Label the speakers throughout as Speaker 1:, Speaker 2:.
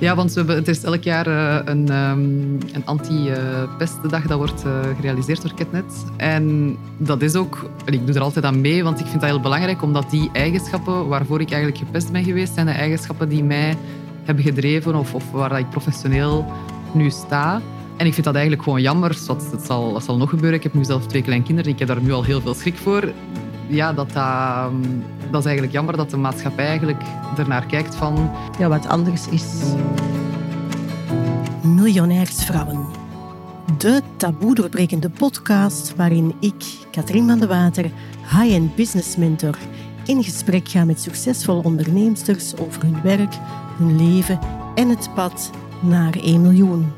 Speaker 1: Ja, want we het is elk jaar uh, een, um, een anti-pestdag dat wordt uh, gerealiseerd door Ketnet. En dat is ook, ik doe er altijd aan mee, want ik vind dat heel belangrijk, omdat die eigenschappen waarvoor ik eigenlijk gepest ben geweest, zijn de eigenschappen die mij hebben gedreven of, of waar ik professioneel nu sta. En ik vind dat eigenlijk gewoon jammer. Wat, het, zal, zal nog gebeuren. Ik heb nu zelf twee kleine kinderen. Ik heb daar nu al heel veel schrik voor. Ja, dat, dat, dat is eigenlijk jammer dat de maatschappij eigenlijk ernaar kijkt van...
Speaker 2: Ja, wat anders is. Miljonairsvrouwen. De taboe doorbrekende podcast waarin ik, Katrien van de Water, high-end business mentor, in gesprek ga met succesvolle onderneemsters over hun werk, hun leven en het pad naar 1 miljoen.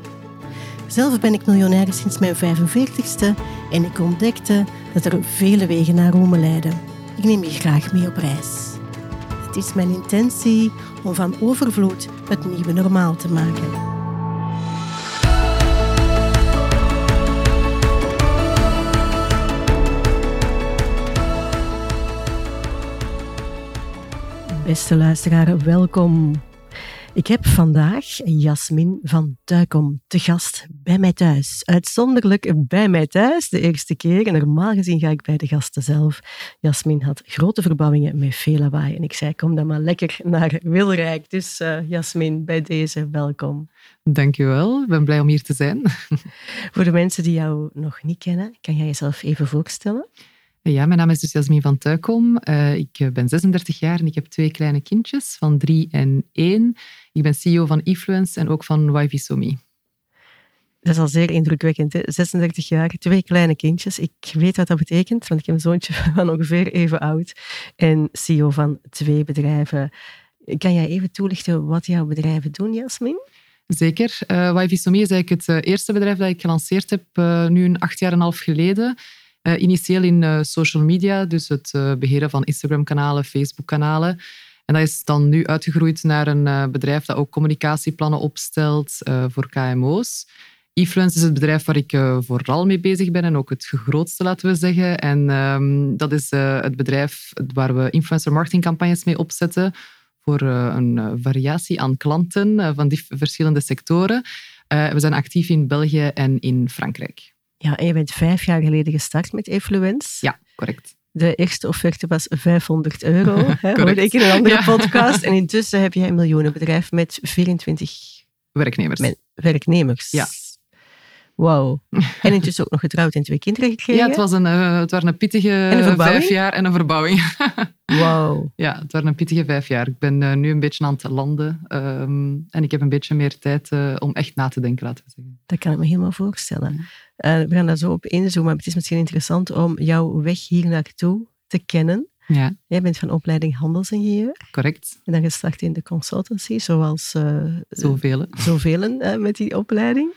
Speaker 2: Zelf ben ik miljonair sinds mijn 45ste en ik ontdekte dat er vele wegen naar Rome leiden. Ik neem je graag mee op reis. Het is mijn intentie om van overvloed het nieuwe normaal te maken. Beste luisteraar, welkom. Ik heb vandaag Jasmin van Tuikom te gast bij mij thuis. Uitzonderlijk bij mij thuis, de eerste keer. En normaal gezien ga ik bij de gasten zelf. Jasmin had grote verbouwingen met veel lawaai. En ik zei, kom dan maar lekker naar Wilrijk. Dus uh, Jasmin, bij deze welkom.
Speaker 1: Dankjewel, ik ben blij om hier te zijn.
Speaker 2: Voor de mensen die jou nog niet kennen, kan jij jezelf even voorstellen?
Speaker 1: Ja, mijn naam is dus Jasmin van Tuikom. Uh, ik ben 36 jaar en ik heb twee kleine kindjes van drie en één. Ik ben CEO van Influence en ook van Wifi Somi.
Speaker 2: Dat is al zeer indrukwekkend. Hè? 36 jaar, twee kleine kindjes. Ik weet wat dat betekent, want ik heb een zoontje van ongeveer even oud. En CEO van twee bedrijven. Kan jij even toelichten wat jouw bedrijven doen, Jasmin?
Speaker 1: Zeker. Uh, Somi is eigenlijk het eerste bedrijf dat ik gelanceerd heb, uh, nu een acht jaar en een half geleden. Uh, initieel in uh, social media, dus het uh, beheren van Instagram-kanalen, Facebook-kanalen. En dat is dan nu uitgegroeid naar een bedrijf dat ook communicatieplannen opstelt voor KMO's. Efluence is het bedrijf waar ik vooral mee bezig ben en ook het grootste, laten we zeggen. En um, dat is het bedrijf waar we influencer marketingcampagnes mee opzetten voor een variatie aan klanten van die verschillende sectoren. we zijn actief in België en in Frankrijk.
Speaker 2: Ja, en je bent vijf jaar geleden gestart met Influence.
Speaker 1: Ja, correct.
Speaker 2: De eerste offerte was 500 euro, hè, hoorde ik in een andere podcast. En intussen heb je een miljoenenbedrijf met 24
Speaker 1: werknemers. Met
Speaker 2: werknemers.
Speaker 1: Ja.
Speaker 2: Wauw. En intussen ook nog getrouwd en twee kinderen gekregen.
Speaker 1: Ja, het, was een, uh, het waren een pittige vijf jaar en een verbouwing.
Speaker 2: Wauw.
Speaker 1: Ja, het waren een pittige vijf jaar. Ik ben uh, nu een beetje aan het landen um, en ik heb een beetje meer tijd uh, om echt na te denken, laten we zeggen.
Speaker 2: Dat kan ik me helemaal voorstellen. we gaan daar zo op inzoomen, maar het is misschien interessant om jouw weg hier naartoe te kennen.
Speaker 1: Ja.
Speaker 2: Jij bent van opleiding handelsingenieur.
Speaker 1: Correct.
Speaker 2: En dan gestart in de consultancy, zoals
Speaker 1: zoveel,
Speaker 2: zoveel met die opleiding.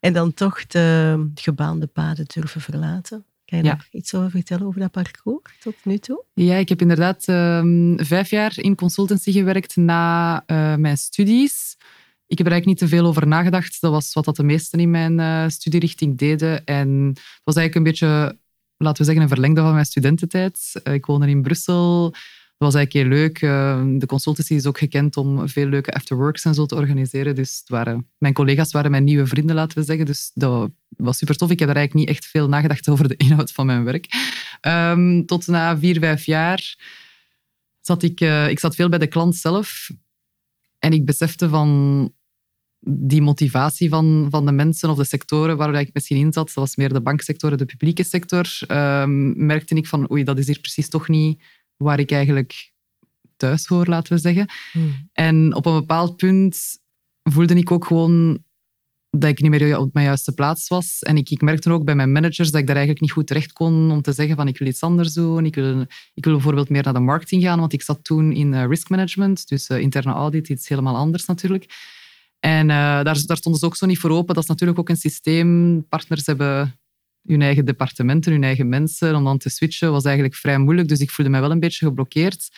Speaker 2: En dan toch de gebaande paden durven verlaten. Kan je ja. nog iets over vertellen over dat parcours tot nu toe?
Speaker 1: Ja, ik heb inderdaad um, vijf jaar in consultancy gewerkt na uh, mijn studies. Ik heb er eigenlijk niet te veel over nagedacht. Dat was wat dat de meesten in mijn uh, studierichting deden. En het was eigenlijk een beetje, laten we zeggen, een verlengde van mijn studententijd. Uh, ik woonde in Brussel. Dat was eigenlijk heel leuk. Ehm, de consultancy is ook gekend om veel leuke afterworks en zo te organiseren. Dus waren, mijn collega's waren mijn nieuwe vrienden, laten we zeggen. Dus dat was super tof. Ik heb er eigenlijk niet echt veel nagedacht over de inhoud van mijn werk. Um, tot na vier, vijf jaar zat ik... Uh, ik zat veel bij de klant zelf. En ik besefte van die motivatie van, van de mensen of de sectoren waar ik misschien in zat, dat was meer de banksector, de publieke sector, um, merkte ik van oei, dat is hier precies toch niet waar ik eigenlijk thuis hoor, laten we zeggen. Hmm. En op een bepaald punt voelde ik ook gewoon dat ik niet meer op mijn juiste plaats was. En ik, ik merkte ook bij mijn managers dat ik daar eigenlijk niet goed terecht kon om te zeggen van ik wil iets anders doen. Ik wil, ik wil bijvoorbeeld meer naar de marketing gaan, want ik zat toen in uh, risk management, dus uh, interne audit, iets helemaal anders natuurlijk. En uh, daar, daar stonden ze ook zo niet voor open. Dat is natuurlijk ook een systeem. Partners hebben hun eigen departementen, hun eigen mensen. Om dan te switchen was eigenlijk vrij moeilijk. Dus ik voelde me wel een beetje geblokkeerd.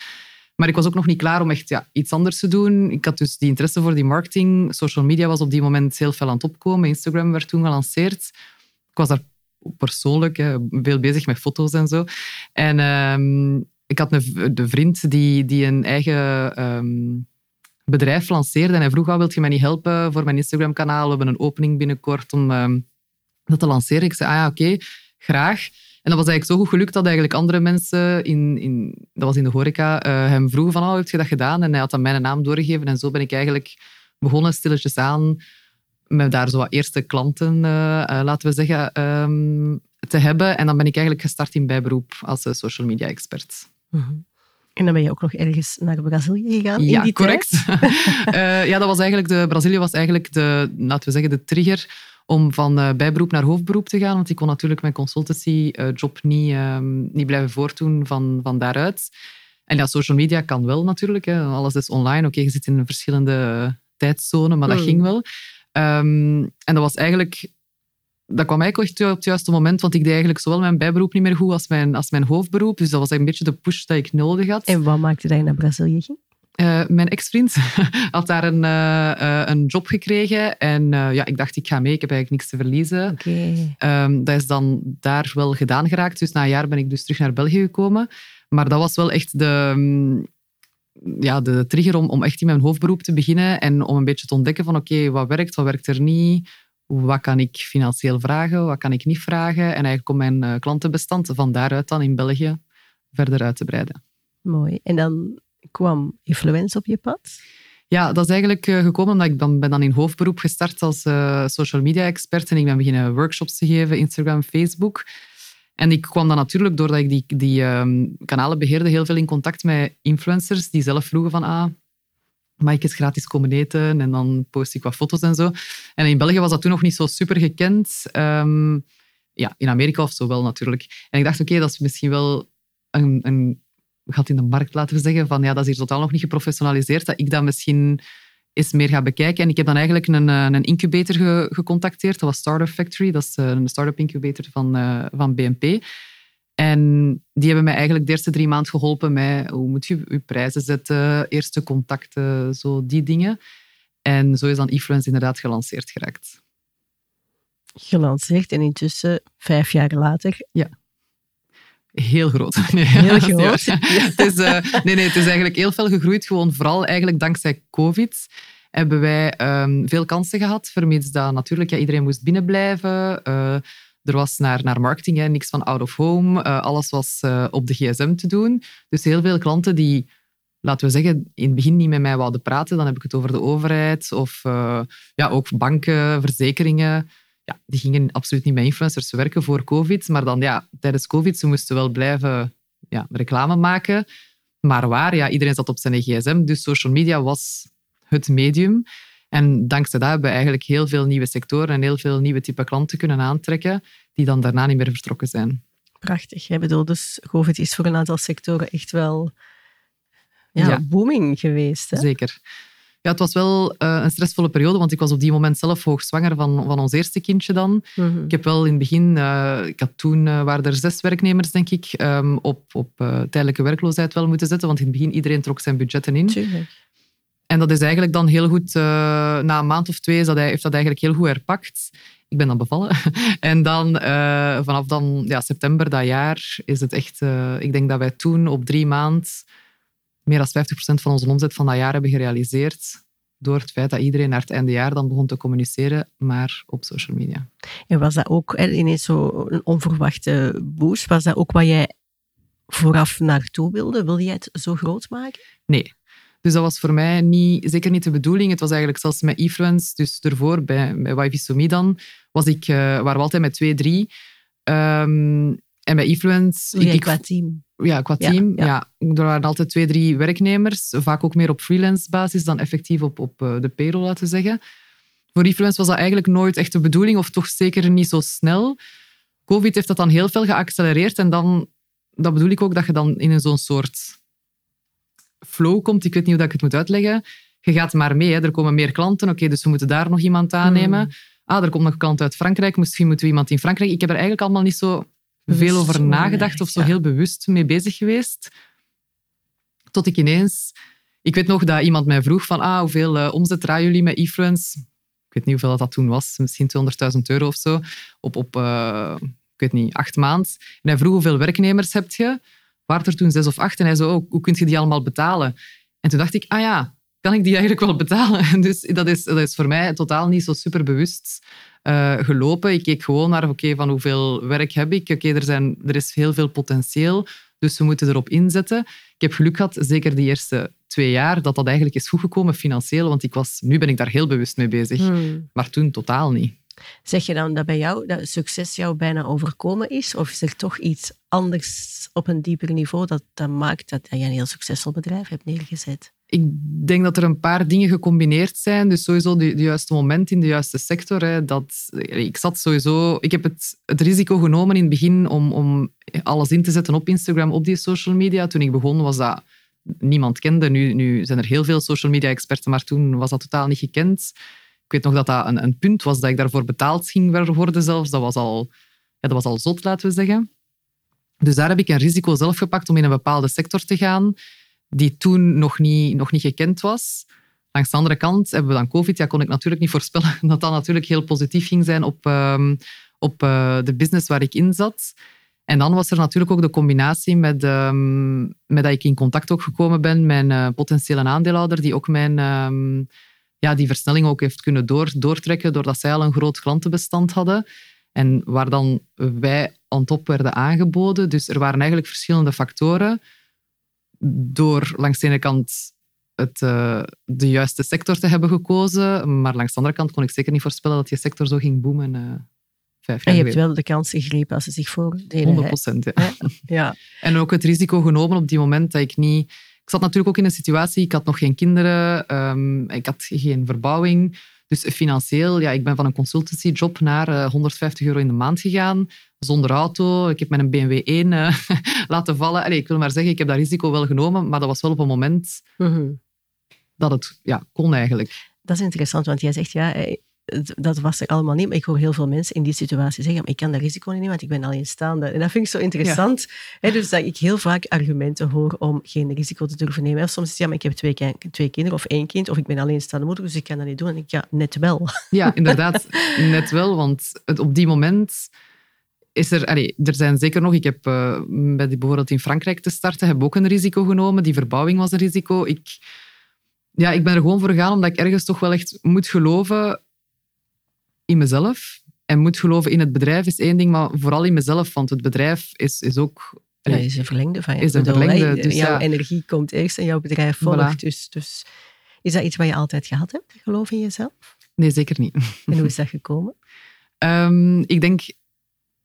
Speaker 1: Maar ik was ook nog niet klaar om echt ja, iets anders te doen. Ik had dus die interesse voor die marketing. Social media was op die moment heel veel aan het opkomen. Instagram werd toen gelanceerd. Ik was daar persoonlijk veel bezig met foto's en zo. En um, ik had een, de vriend die, die een eigen um, bedrijf lanceerde. En hij vroeg, ah, wilt je mij niet helpen voor mijn Instagram-kanaal? We hebben een opening binnenkort om ehm, dat te lanceren. Ik zei, ah ja, oké, graag. En dat was eigenlijk zo goed gelukt dat eigenlijk andere mensen, in, in, dat was in de horeca, uh, hem vroegen van, oh, heb je dat gedaan? En hij had dan mijn naam doorgegeven. En zo ben ik eigenlijk begonnen stilletjes aan met daar zo wat eerste klanten, uh, laten we zeggen, ehm, te hebben. En dan ben ik eigenlijk gestart in bijberoep als social media expert.
Speaker 2: Mhm. En dan ben je ook nog ergens naar Brazilië gegaan
Speaker 1: ja,
Speaker 2: in die
Speaker 1: correct. uh, ja, dat was eigenlijk de, Brazilië was eigenlijk de, laten we zeggen, de trigger om van uh, bijberoep naar hoofdberoep te gaan. Want ik kon natuurlijk mijn consultancy-job niet, um, niet blijven voortdoen van, van daaruit. En ja, social media kan wel natuurlijk. Hè. Alles is online. Oké, je zit in een verschillende tijdzone, maar dat hmm. ging wel. Um, en dat was eigenlijk dat kwam eigenlijk echt op het juiste moment, want ik deed eigenlijk zowel mijn bijberoep niet meer goed als mijn, als mijn hoofdberoep. Dus dat was een beetje de push dat ik nodig had.
Speaker 2: En wat maakte dat je naar Brazilië ging?
Speaker 1: Uh, mijn ex-vriend had daar een, uh, een job gekregen en ja, ik dacht, ik ga mee, ik heb eigenlijk niks te verliezen.
Speaker 2: Okay.
Speaker 1: Um, dat is dan daar wel gedaan geraakt. Dus na een jaar ben ik dus terug naar België gekomen. Maar dat was wel echt de, mm, ja, de trigger om, om echt in mijn hoofdberoep te beginnen en om een beetje te ontdekken van oké, wat werkt, wat werkt er niet, wat kan ik financieel vragen, wat kan ik niet vragen. En eigenlijk om mijn eh, klantenbestand van daaruit dan in België verder uit te breiden.
Speaker 2: Mooi. En dan kwam Influence op je pad?
Speaker 1: Ja, dat is eigenlijk eh, gekomen omdat ik dan ben dan in hoofdberoep gestart als uh, social media expert en ik ben beginnen workshops te geven, Instagram, Facebook. En ik kwam dan natuurlijk, doordat ik die, die ehm, kanalen beheerde, heel veel in contact met influencers die zelf vroegen van ah, mag ik eens gratis komen eten? En dan post ik wat foto's en zo. En in België was dat toen nog niet zo super gekend. Ehm, ja, in Amerika of zo wel natuurlijk. En ik dacht, oké, dat is misschien wel een, een gat in de markt, laten we zeggen. Van ja, dat is hier totaal nog niet geprofessionaliseerd. Dat ik dat misschien eens meer ga bekijken. En ik heb dan eigenlijk een, eh, een incubator gecontacteerd. Dat was Startup Factory. Dat is eh, een startup incubator van, uh, van BNP. En die hebben mij eigenlijk de eerste drie maanden geholpen met hoe moet je je prijzen zetten, eerste contacten, zo die dingen. En zo is dan eFluence inderdaad gelanceerd geraakt.
Speaker 2: Gelanceerd en intussen vijf jaar later.
Speaker 1: Ja. Heel groot.
Speaker 2: Nee, heel groot.
Speaker 1: het, is, uh, nee, nee, het is eigenlijk heel veel gegroeid. Gewoon vooral eigenlijk dankzij COVID hebben wij um, veel kansen gehad. Vermits dat natuurlijk ja, iedereen moest binnenblijven. Uh, er was naar, naar marketing, hè, niks van out of home. Uh, alles was uh, op de gsm te doen. Dus heel veel klanten die, laten we zeggen, in het begin niet met mij wilden praten. Dan heb ik het over de overheid of ja, ook banken, verzekeringen. Ja, die gingen absoluut niet met influencers werken voor COVID. Maar dan ja, tijdens COVID, ze moesten wel blijven ja, reclame maken. Maar waar? Ja, iedereen zat op zijn gsm. Dus social media was het medium. En dankzij dat hebben we eigenlijk heel veel nieuwe sectoren en heel veel nieuwe type klanten kunnen aantrekken, die dan daarna niet meer vertrokken zijn.
Speaker 2: Prachtig. Ik bedoel, dus COVID is voor een aantal sectoren echt wel ja, booming geweest. Hè?
Speaker 1: Zeker. Ja, het was wel uh, een stressvolle periode, want ik was op die moment zelf hoogzwanger van, van ons eerste kindje dan.
Speaker 2: Mhm.
Speaker 1: Ik heb wel in het begin, uh, ik had toen, uh, waren er zes werknemers, denk ik, um, op, op tijdelijke werkloosheid wel moeten zetten, want in het begin iedereen trok zijn budgetten in.
Speaker 2: Tuurlijk.
Speaker 1: En dat is eigenlijk dan heel goed, na een maand of twee, is dat hij, heeft dat eigenlijk heel goed herpakt. Ik ben dan bevallen. en dan, vanaf dan, ja, september dat jaar, is het echt, ik denk dat wij toen op drie maanden meer dan 50% van onze omzet van dat jaar hebben gerealiseerd. Door het feit dat iedereen naar het einde jaar dan begon te communiceren, maar op social media.
Speaker 2: En was dat ook ineens zo een onverwachte boost? Was dat ook wat jij vooraf naartoe wilde? Wil jij het zo groot maken?
Speaker 1: Nee, dus dat was voor mij niet, zeker niet de bedoeling. Het was eigenlijk zelfs met eFluence, dus ervoor, bij, bij YVSOMI dan, was ik, uh, waren we altijd met twee, drie. Um, en bij eFluence...
Speaker 2: Oh, ik, qua team.
Speaker 1: Ja, qua team. Ja, Er waren altijd twee, drie werknemers. Vaak ook meer op freelance basis dan effectief op, op eh, de payroll, laten we zeggen. Voor eFluence was dat eigenlijk nooit echt de bedoeling, of toch zeker niet zo snel. Covid heeft dat dan heel veel geaccelereerd. En dan, dat bedoel ik ook, dat je dan in zo'n soort flow komt. Ik weet niet hoe ik het moet uitleggen. Je gaat maar mee. Hè. Er komen meer klanten. Oké, dus we moeten daar nog iemand aannemen. Hmm. Ah, er komt nog een klant uit Frankrijk. Misschien moeten we iemand in Frankrijk. Ik heb er eigenlijk allemaal niet zo veel over nagedacht of zo heel bewust mee bezig geweest. Tot ik ineens... Ik weet nog dat iemand mij vroeg van ah, hoeveel uh, omzet draaien jullie met eFluence? Ik weet niet hoeveel dat, dat toen was. Misschien 200.000 euro of zo. Op, op uh, ik weet niet, acht maanden. En hij vroeg hoeveel werknemers heb je? waren er toen zes of acht. En hij zei, oh, hoe kun je die allemaal betalen? En toen dacht ik, ah ja, kan ik die eigenlijk wel betalen? Dus dat is, dat is voor mij totaal niet zo super bewust uh, gelopen. Ik keek gewoon naar, oké, van hoeveel werk heb ik? Oké, er er, er is heel veel potentieel, dus we moeten erop inzetten. Ik heb geluk gehad, zeker die eerste twee jaar, dat dat eigenlijk is goed gekomen financieel, want ik was, nu ben ik daar heel bewust mee bezig. Hmm. Maar toen totaal niet.
Speaker 2: Zeg je dan dat bij jou dat succes jou bijna overkomen is? Of is er toch iets anders op een dieper niveau dat, dat maakt dat je een heel succesvol bedrijf hebt neergezet?
Speaker 1: Ik denk dat er een paar dingen gecombineerd zijn. Dus sowieso de, juiste moment in de juiste sector. Hè, dat, ik zat sowieso... Ik heb het, het risico genomen in het begin om, om alles in te zetten op Instagram, op die social media. Toen ik begon was dat niemand kende. Nu, nu zijn er heel veel social media experten, maar toen was dat totaal niet gekend. Ik weet nog dat dat een, een punt was dat ik daarvoor betaald ging worden zelfs. Dat was al, ja, dat was al zot, laten we zeggen. Dus daar heb ik een risico zelf gepakt om in een bepaalde sector te gaan die toen nog niet, nog niet gekend was. Langs de andere kant hebben we dan COVID. Ja, kon ik natuurlijk niet voorspellen dat dat natuurlijk heel positief ging zijn op, ehm, op uh, de business waar ik in zat. En dan was er natuurlijk ook de combinatie met, um, met dat ik in contact ook gekomen ben met een uh, potentiële aandeelhouder die ook mijn, um, ja, die versnelling ook heeft kunnen door, doortrekken doordat zij al een groot klantenbestand hadden. En waar dan wij aan top werden aangeboden. Dus er waren eigenlijk verschillende factoren door langs de ene kant het, uh, de juiste sector te hebben gekozen, maar langs de andere kant kon ik zeker niet voorspellen dat die sector zo ging boomen. Uh, vijf
Speaker 2: jaar en je hebt wel de kans gegrepen als ze zich voordeden.
Speaker 1: 100 procent, ja. ja. En ook het risico genomen op die moment dat ik niet... Ik zat natuurlijk ook in een situatie, ik had nog geen kinderen, um, ik had geen verbouwing. Dus financieel, ja, ik ben van een consultancyjob naar uh, 150 euro in de maand gegaan zonder auto. Ik heb mijn BMW 1 uh, laten vallen. Allee, ik wil maar zeggen, ik heb dat risico wel genomen, maar dat was wel op een moment mhm. dat het ja, kon eigenlijk.
Speaker 2: Dat is interessant, want jij zegt ja, eh, dat was er allemaal niet. Maar ik hoor heel veel mensen in die situatie zeggen, maar ik kan dat risico niet nemen, want ik ben alleenstaande. En dat vind ik zo interessant. dus dat ik heel vaak argumenten hoor om geen risico te durven nemen. Of soms is het, ja, maar ik heb twee, twee kinderen of één kind, of ik ben alleenstaande moeder, dus ik kan dat niet doen. En ik, ja, net wel.
Speaker 1: Ja, inderdaad, net wel. Want het, op die moment is er, er zijn zeker nog, ik heb uh, bij die, bijvoorbeeld in Frankrijk te starten, heb ook een risico genomen. Die verbouwing was een risico. Ik, ja, ik ben er gewoon voor gegaan omdat ik ergens toch wel echt moet geloven in mezelf. En moet geloven in het bedrijf is één ding, maar vooral in mezelf, want het bedrijf is, is ook...
Speaker 2: Ja, is een verlengde van je.
Speaker 1: Is een verlengde, dus
Speaker 2: jouw energie komt eerst en jouw bedrijf volgt. Dus, dus is dat iets wat je altijd gehad hebt, geloof in jezelf?
Speaker 1: Nee, zeker niet.
Speaker 2: En hoe is dat gekomen?
Speaker 1: Um, ik denk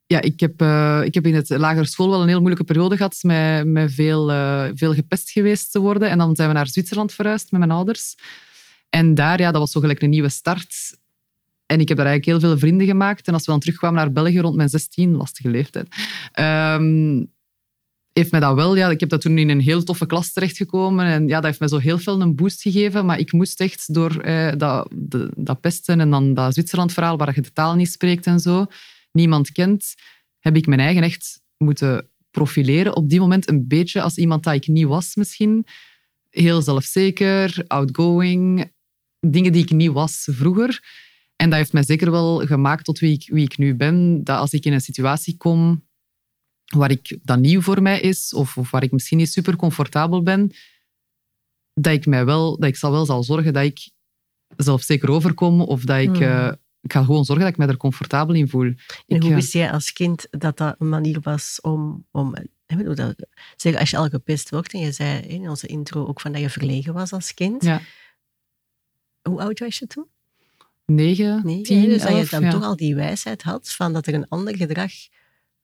Speaker 1: ja, ik heb, uh, ik heb in het lagere school wel een heel moeilijke periode gehad met, met veel, uh, veel gepest geweest te worden. En dan zijn we naar Zwitserland verhuisd met mijn ouders. En daar, ja, dat was zo gelijk een nieuwe start. En ik heb daar eigenlijk heel veel vrienden gemaakt. En als we dan terugkwamen naar België rond mijn 16, lastige leeftijd, um, heeft mij dat wel... Ja, ik heb dat toen in een heel toffe klas terechtgekomen. En ja, dat heeft mij zo heel veel een boost gegeven. Maar ik moest echt door eh, dat, de, dat pesten en dan dat Zwitserland-verhaal, waar je de taal niet spreekt en zo niemand kent, heb ik mijn eigen echt moeten profileren. Op die moment een beetje als iemand dat ik niet was misschien. Heel zelfzeker, outgoing, dingen die ik niet was vroeger. En dat heeft mij zeker wel gemaakt tot wie ik, wie ik nu ben. Dat als ik in een situatie kom waar ik, dat nieuw voor mij is, of, of waar ik misschien niet super comfortabel ben, dat ik, mij wel, dat ik zal wel zal zorgen dat ik zelfzeker overkom of dat ik eh, ik ga gewoon zorgen dat ik me er comfortabel in voel.
Speaker 2: En hoe wist jij als kind dat dat een manier was om... om dat, zeg, als je al gepest wordt, en je zei in onze intro ook van dat je verlegen was als kind. Ja. Hoe oud was je toen?
Speaker 1: Negen, Negen tien,
Speaker 2: Dus dat je dan toch al die wijsheid had van dat er een ander gedrag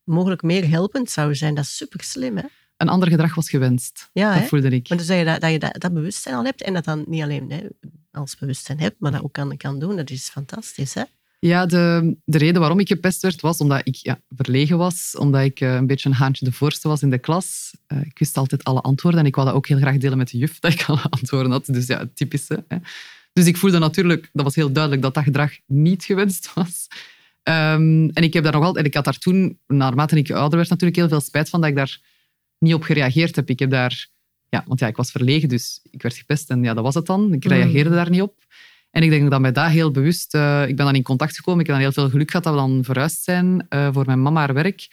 Speaker 2: mogelijk meer helpend zou zijn. Dat is super slim, hè?
Speaker 1: Een ander gedrag was gewenst. Ja, dat voelde ik.
Speaker 2: Maar dus dat je, dat, dat, je dat, dat bewustzijn al hebt en dat dan niet alleen hè, als bewustzijn hebt, maar dat ook kan, kan doen. Dat is fantastisch, hè?
Speaker 1: Ja, de, de reden waarom ik gepest werd, was omdat ik ja, verlegen was. Omdat ik uh, een beetje een haantje de voorste was in de klas. Uh, ik wist altijd alle antwoorden en ik wou dat ook heel graag delen met de juf, dat ik alle antwoorden had. Dus ja, het typische. Hè. Dus ik voelde natuurlijk, dat was heel duidelijk, dat dat gedrag niet gewenst was. Um, en ik heb daar nog altijd, ik had daar toen, naarmate ik ouder werd, natuurlijk heel veel spijt van dat ik daar niet op gereageerd heb. Ik heb daar ja, want ja, ik was verlegen, dus ik werd gepest en ja, dat was het dan. Ik reageerde mm. daar niet op. En ik denk dat mij dat heel bewust... Uh, ik ben dan in contact gekomen. Ik heb dan heel veel geluk gehad dat we dan verhuisd zijn uh, voor mijn mama haar werk.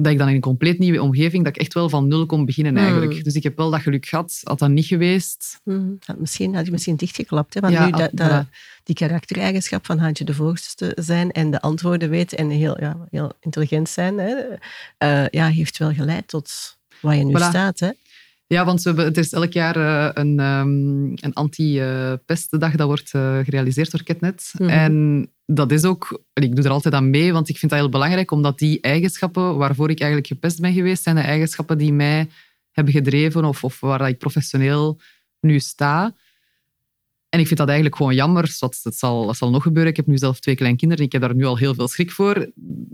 Speaker 1: Dat ik dan in een compleet nieuwe omgeving, dat ik echt wel van nul kon beginnen eigenlijk.
Speaker 2: Hmm.
Speaker 1: Dus ik heb wel dat geluk gehad. Had dat niet geweest,
Speaker 2: Mhm. Had misschien, had je misschien dichtgeklapt. Hè? Want
Speaker 1: Ja,
Speaker 2: nu dat, dat-
Speaker 1: voilà.
Speaker 2: die karaktereigenschap van Haantje de voorste zijn en de antwoorden weten en heel, ja, heel intelligent zijn, hè? eh, ja, heeft wel geleid tot waar je nu
Speaker 1: Voilà.
Speaker 2: staat. Hè?
Speaker 1: Ja, want we hebben, het is elk jaar eh, een, ehm, een anti-pestdag dat wordt eh, gerealiseerd door Ketnet.
Speaker 2: Mhm.
Speaker 1: En dat is ook... Ik doe er altijd aan mee, want ik vind dat heel belangrijk, omdat die eigenschappen waarvoor ik eigenlijk gepest ben geweest, zijn de eigenschappen die mij hebben gedreven of, of waar ik professioneel nu sta. En ik vind dat eigenlijk gewoon jammer. Dat, dat, zal, dat zal nog gebeuren. Ik heb nu zelf twee kleinkinderen. Ik heb daar nu al heel veel schrik voor.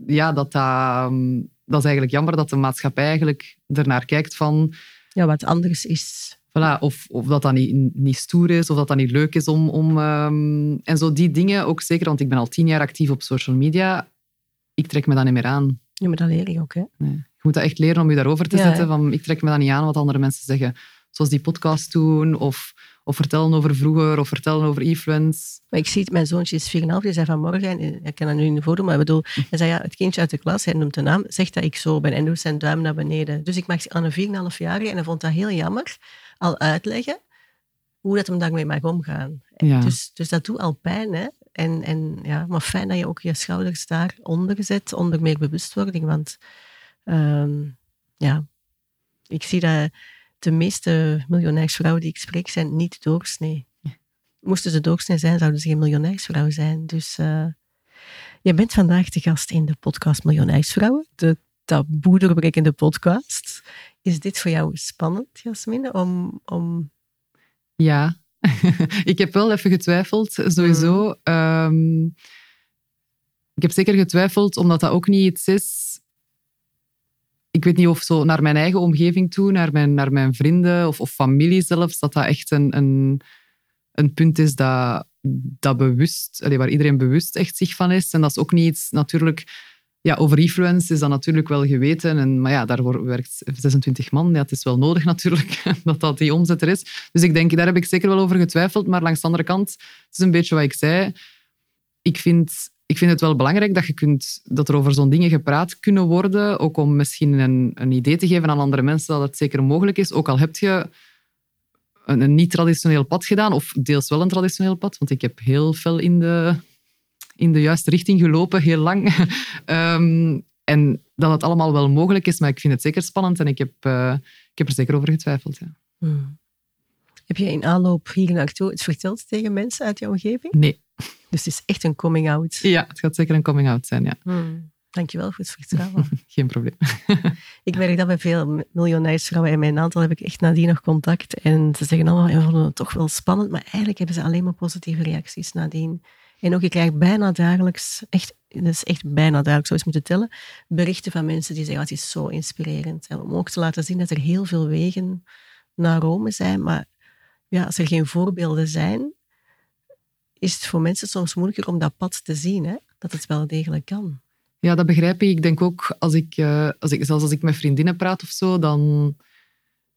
Speaker 1: Ja, dat, dat, ehm, dat is eigenlijk jammer dat de maatschappij eigenlijk ernaar kijkt van...
Speaker 2: Ja, wat anders is.
Speaker 1: Voilà, of, of dat dat niet, niet stoer is, of dat dat niet leuk is om... om ehm, en zo die dingen, ook zeker, want ik ben al tien jaar actief op social media. Ik trek me dat niet meer aan.
Speaker 2: Ja, maar dat leer je ook. Hè?
Speaker 1: Nee. Je moet dat echt leren om je daarover te
Speaker 2: Ja,
Speaker 1: zetten.
Speaker 2: hè.
Speaker 1: Van, ik trek me dat niet aan wat andere mensen zeggen. Zoals die podcast doen, of, of vertellen over vroeger, of vertellen over e-friends.
Speaker 2: Maar ik zie het, mijn zoontje is 4,5, die zei vanmorgen, en ik kan dat nu niet voordoen, maar ik bedoel, hij zei ja, het kindje uit de klas, hij noemt de naam, zegt dat ik zo ben en doet zijn duim naar beneden. Dus ik mag aan een 4,5 jaar en hij vond dat heel jammer, al uitleggen hoe dat hem daarmee mag omgaan.
Speaker 1: Ja.
Speaker 2: Dus, dus dat doet al pijn, hè. En, en, ja, maar fijn dat je ook je schouders daaronder zet, onder meer bewustwording. Want ehm, ja, ik zie dat de meeste miljonairsvrouwen die ik spreek, zijn niet doorsnee. Moesten ze doorsnee zijn, zouden ze geen miljonairsvrouw zijn. Dus eh je bent vandaag de gast in de podcast Miljonairsvrouwen, de taboe doorbrekende podcast. Is dit voor jou spannend, Jasmine, om, om
Speaker 1: Ja, ik heb wel even getwijfeld, sowieso. Ehm, ik heb zeker getwijfeld, omdat dat ook niet iets is. Ik weet niet of zo naar mijn eigen omgeving toe, naar mijn, naar mijn vrienden of, of familie zelfs, dat dat echt een, een, een punt is dat, dat bewust, waar iedereen bewust echt zich van is. En dat is ook niet iets, natuurlijk, ja, over influence is dat natuurlijk wel geweten. En, maar ja, daar werkt 26 man. Ja, het is wel nodig natuurlijk dat dat die omzet er is. Dus ik denk, daar heb ik zeker wel over getwijfeld. Maar langs de andere kant, het is een beetje wat ik zei. Ik vind, ik vind het wel belangrijk dat, je kunt, dat er over zo'n dingen gepraat kunnen worden. Ook om misschien een, een idee te geven aan andere mensen dat het zeker mogelijk is. Ook al heb je een, een niet-traditioneel pad gedaan, of deels wel een traditioneel pad. Want ik heb heel veel in de, in de juiste richting gelopen, heel lang. Ehm, en dat het allemaal wel mogelijk is, maar ik vind het zeker spannend en ik heb, eh, ik heb er zeker over getwijfeld. Ja.
Speaker 2: Hmm. Heb je in aanloop hier naartoe het verteld tegen mensen uit jouw omgeving?
Speaker 1: Nee,
Speaker 2: Dus het is echt een coming-out.
Speaker 1: ja, het gaat zeker een coming-out zijn, ja.
Speaker 2: Hmm. Dankjewel voor het vertrouwen.
Speaker 1: Geen probleem.
Speaker 2: ik merk dat bij veel miljonairsvrouwen en mijn aantal heb ik echt nadien nog contact. En ze zeggen allemaal, we vonden het toch wel spannend, maar eigenlijk hebben ze alleen maar positieve reacties nadien. En ook, ik krijg bijna dagelijks, echt, dat is echt bijna dagelijks, zou je moeten tellen, berichten van mensen die zeggen, "Ah, het is zo inspirerend. En om ook te laten zien dat er heel veel wegen naar Rome zijn, maar ja, als er geen voorbeelden zijn, is het voor mensen soms moeilijker om dat pad te zien, hè? dat het wel degelijk kan.
Speaker 1: Ja, dat begrijp ik. Ik denk ook, als ik, eh, als ik, zelfs als ik met vriendinnen praat of zo, dan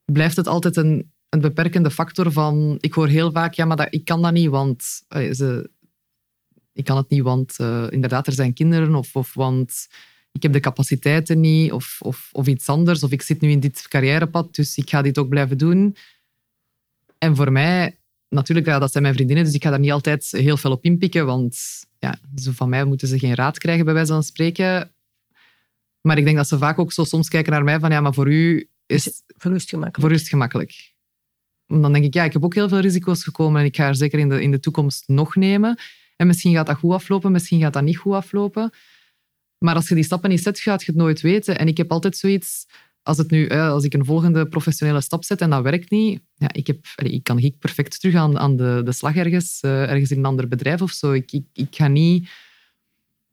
Speaker 1: blijft het altijd een, een beperkende factor van... Ik hoor heel vaak, ja, maar dat, ik kan dat niet, want... eh, ze, ik kan het niet, want eh, inderdaad, er zijn kinderen, of, of want ik heb de capaciteiten niet, of, of, of iets anders, of ik zit nu in dit carrièrepad, dus ik ga dit ook blijven doen. En voor mij, natuurlijk, ja, dat zijn mijn vriendinnen, dus ik ga daar niet altijd heel veel op inpikken, want ja, zo van mij moeten ze geen raad krijgen, bij wijze van spreken. Maar ik denk dat ze vaak ook zo soms kijken naar mij van, ja, maar voor u is,
Speaker 2: Voor u is het gemakkelijk.
Speaker 1: voor u is het gemakkelijk. Dan denk ik, ja, ik heb ook heel veel risico's gekomen en ik ga er zeker in de, in de toekomst nog nemen. En misschien gaat dat goed aflopen, misschien gaat dat niet goed aflopen. Maar als je die stappen niet zet, gaat je het nooit weten. En ik heb altijd zoiets, als, het nu, als ik een volgende professionele stap zet en dat werkt niet, ja, ik, heb, ik kan ik perfect terug aan, aan de, de slag ergens, eh, ergens in een ander bedrijf of zo. Ik, ik, ik ga niet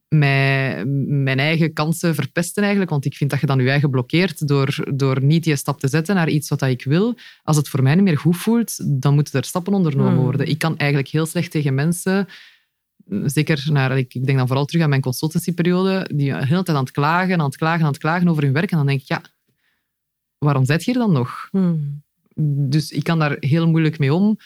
Speaker 1: mijn, mijn eigen kansen verpesten eigenlijk, want ik vind dat je dan je eigen blokkeert door, door niet die stap te zetten naar iets wat ik wil. Als het voor mij niet meer goed voelt, dan moeten er stappen ondernomen
Speaker 2: Hmm.
Speaker 1: worden. Ik kan eigenlijk heel slecht tegen mensen zeker naar, ik, ik denk dan vooral terug aan mijn consultancyperiode, die de hele tijd aan het klagen, aan het klagen, aan het klagen over hun werk. En dan denk ik, ja, waarom zit je hier dan nog?
Speaker 2: Hmm.
Speaker 1: Dus ik kan daar heel moeilijk mee om.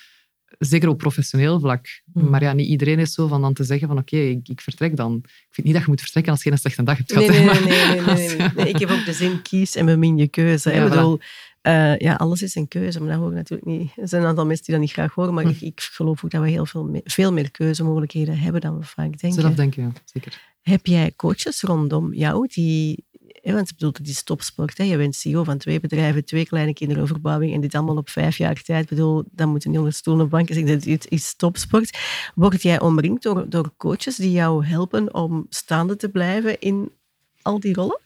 Speaker 1: Zeker op professioneel vlak.
Speaker 2: Mm.
Speaker 1: Maar ja, niet iedereen is zo van dan te zeggen van oké, ik, ik vertrek dan. Ik vind niet dat je moet vertrekken als je een slechte dag hebt gehad.
Speaker 2: Nee, nee, nee, nee, nee,
Speaker 1: je-
Speaker 2: Ik heb ook de zin kies en bemin je keuze.
Speaker 1: Ja,
Speaker 2: Ik bedoel, eh, ja, alles is een keuze, maar dat hoor ik natuurlijk niet. Er zijn een aantal mensen die dat niet graag horen, maar
Speaker 1: Hm.
Speaker 2: ik, ik geloof ook dat we heel veel, me- veel meer keuzemogelijkheden hebben dan we vaak denken.
Speaker 1: Zelf denken, ja, zeker.
Speaker 2: Heb jij coaches rondom jou die... Want ik bedoel, het is topsport. Hè? Je bent CEO van twee bedrijven, twee kleine kinderen over verbouwing en dit allemaal op vijf jaar tijd. Ik bedoel, dan moeten niet onder stoelen of banken zeggen, dit is topsport. Word jij omringd door, door coaches die jou helpen om staande te blijven in al die rollen?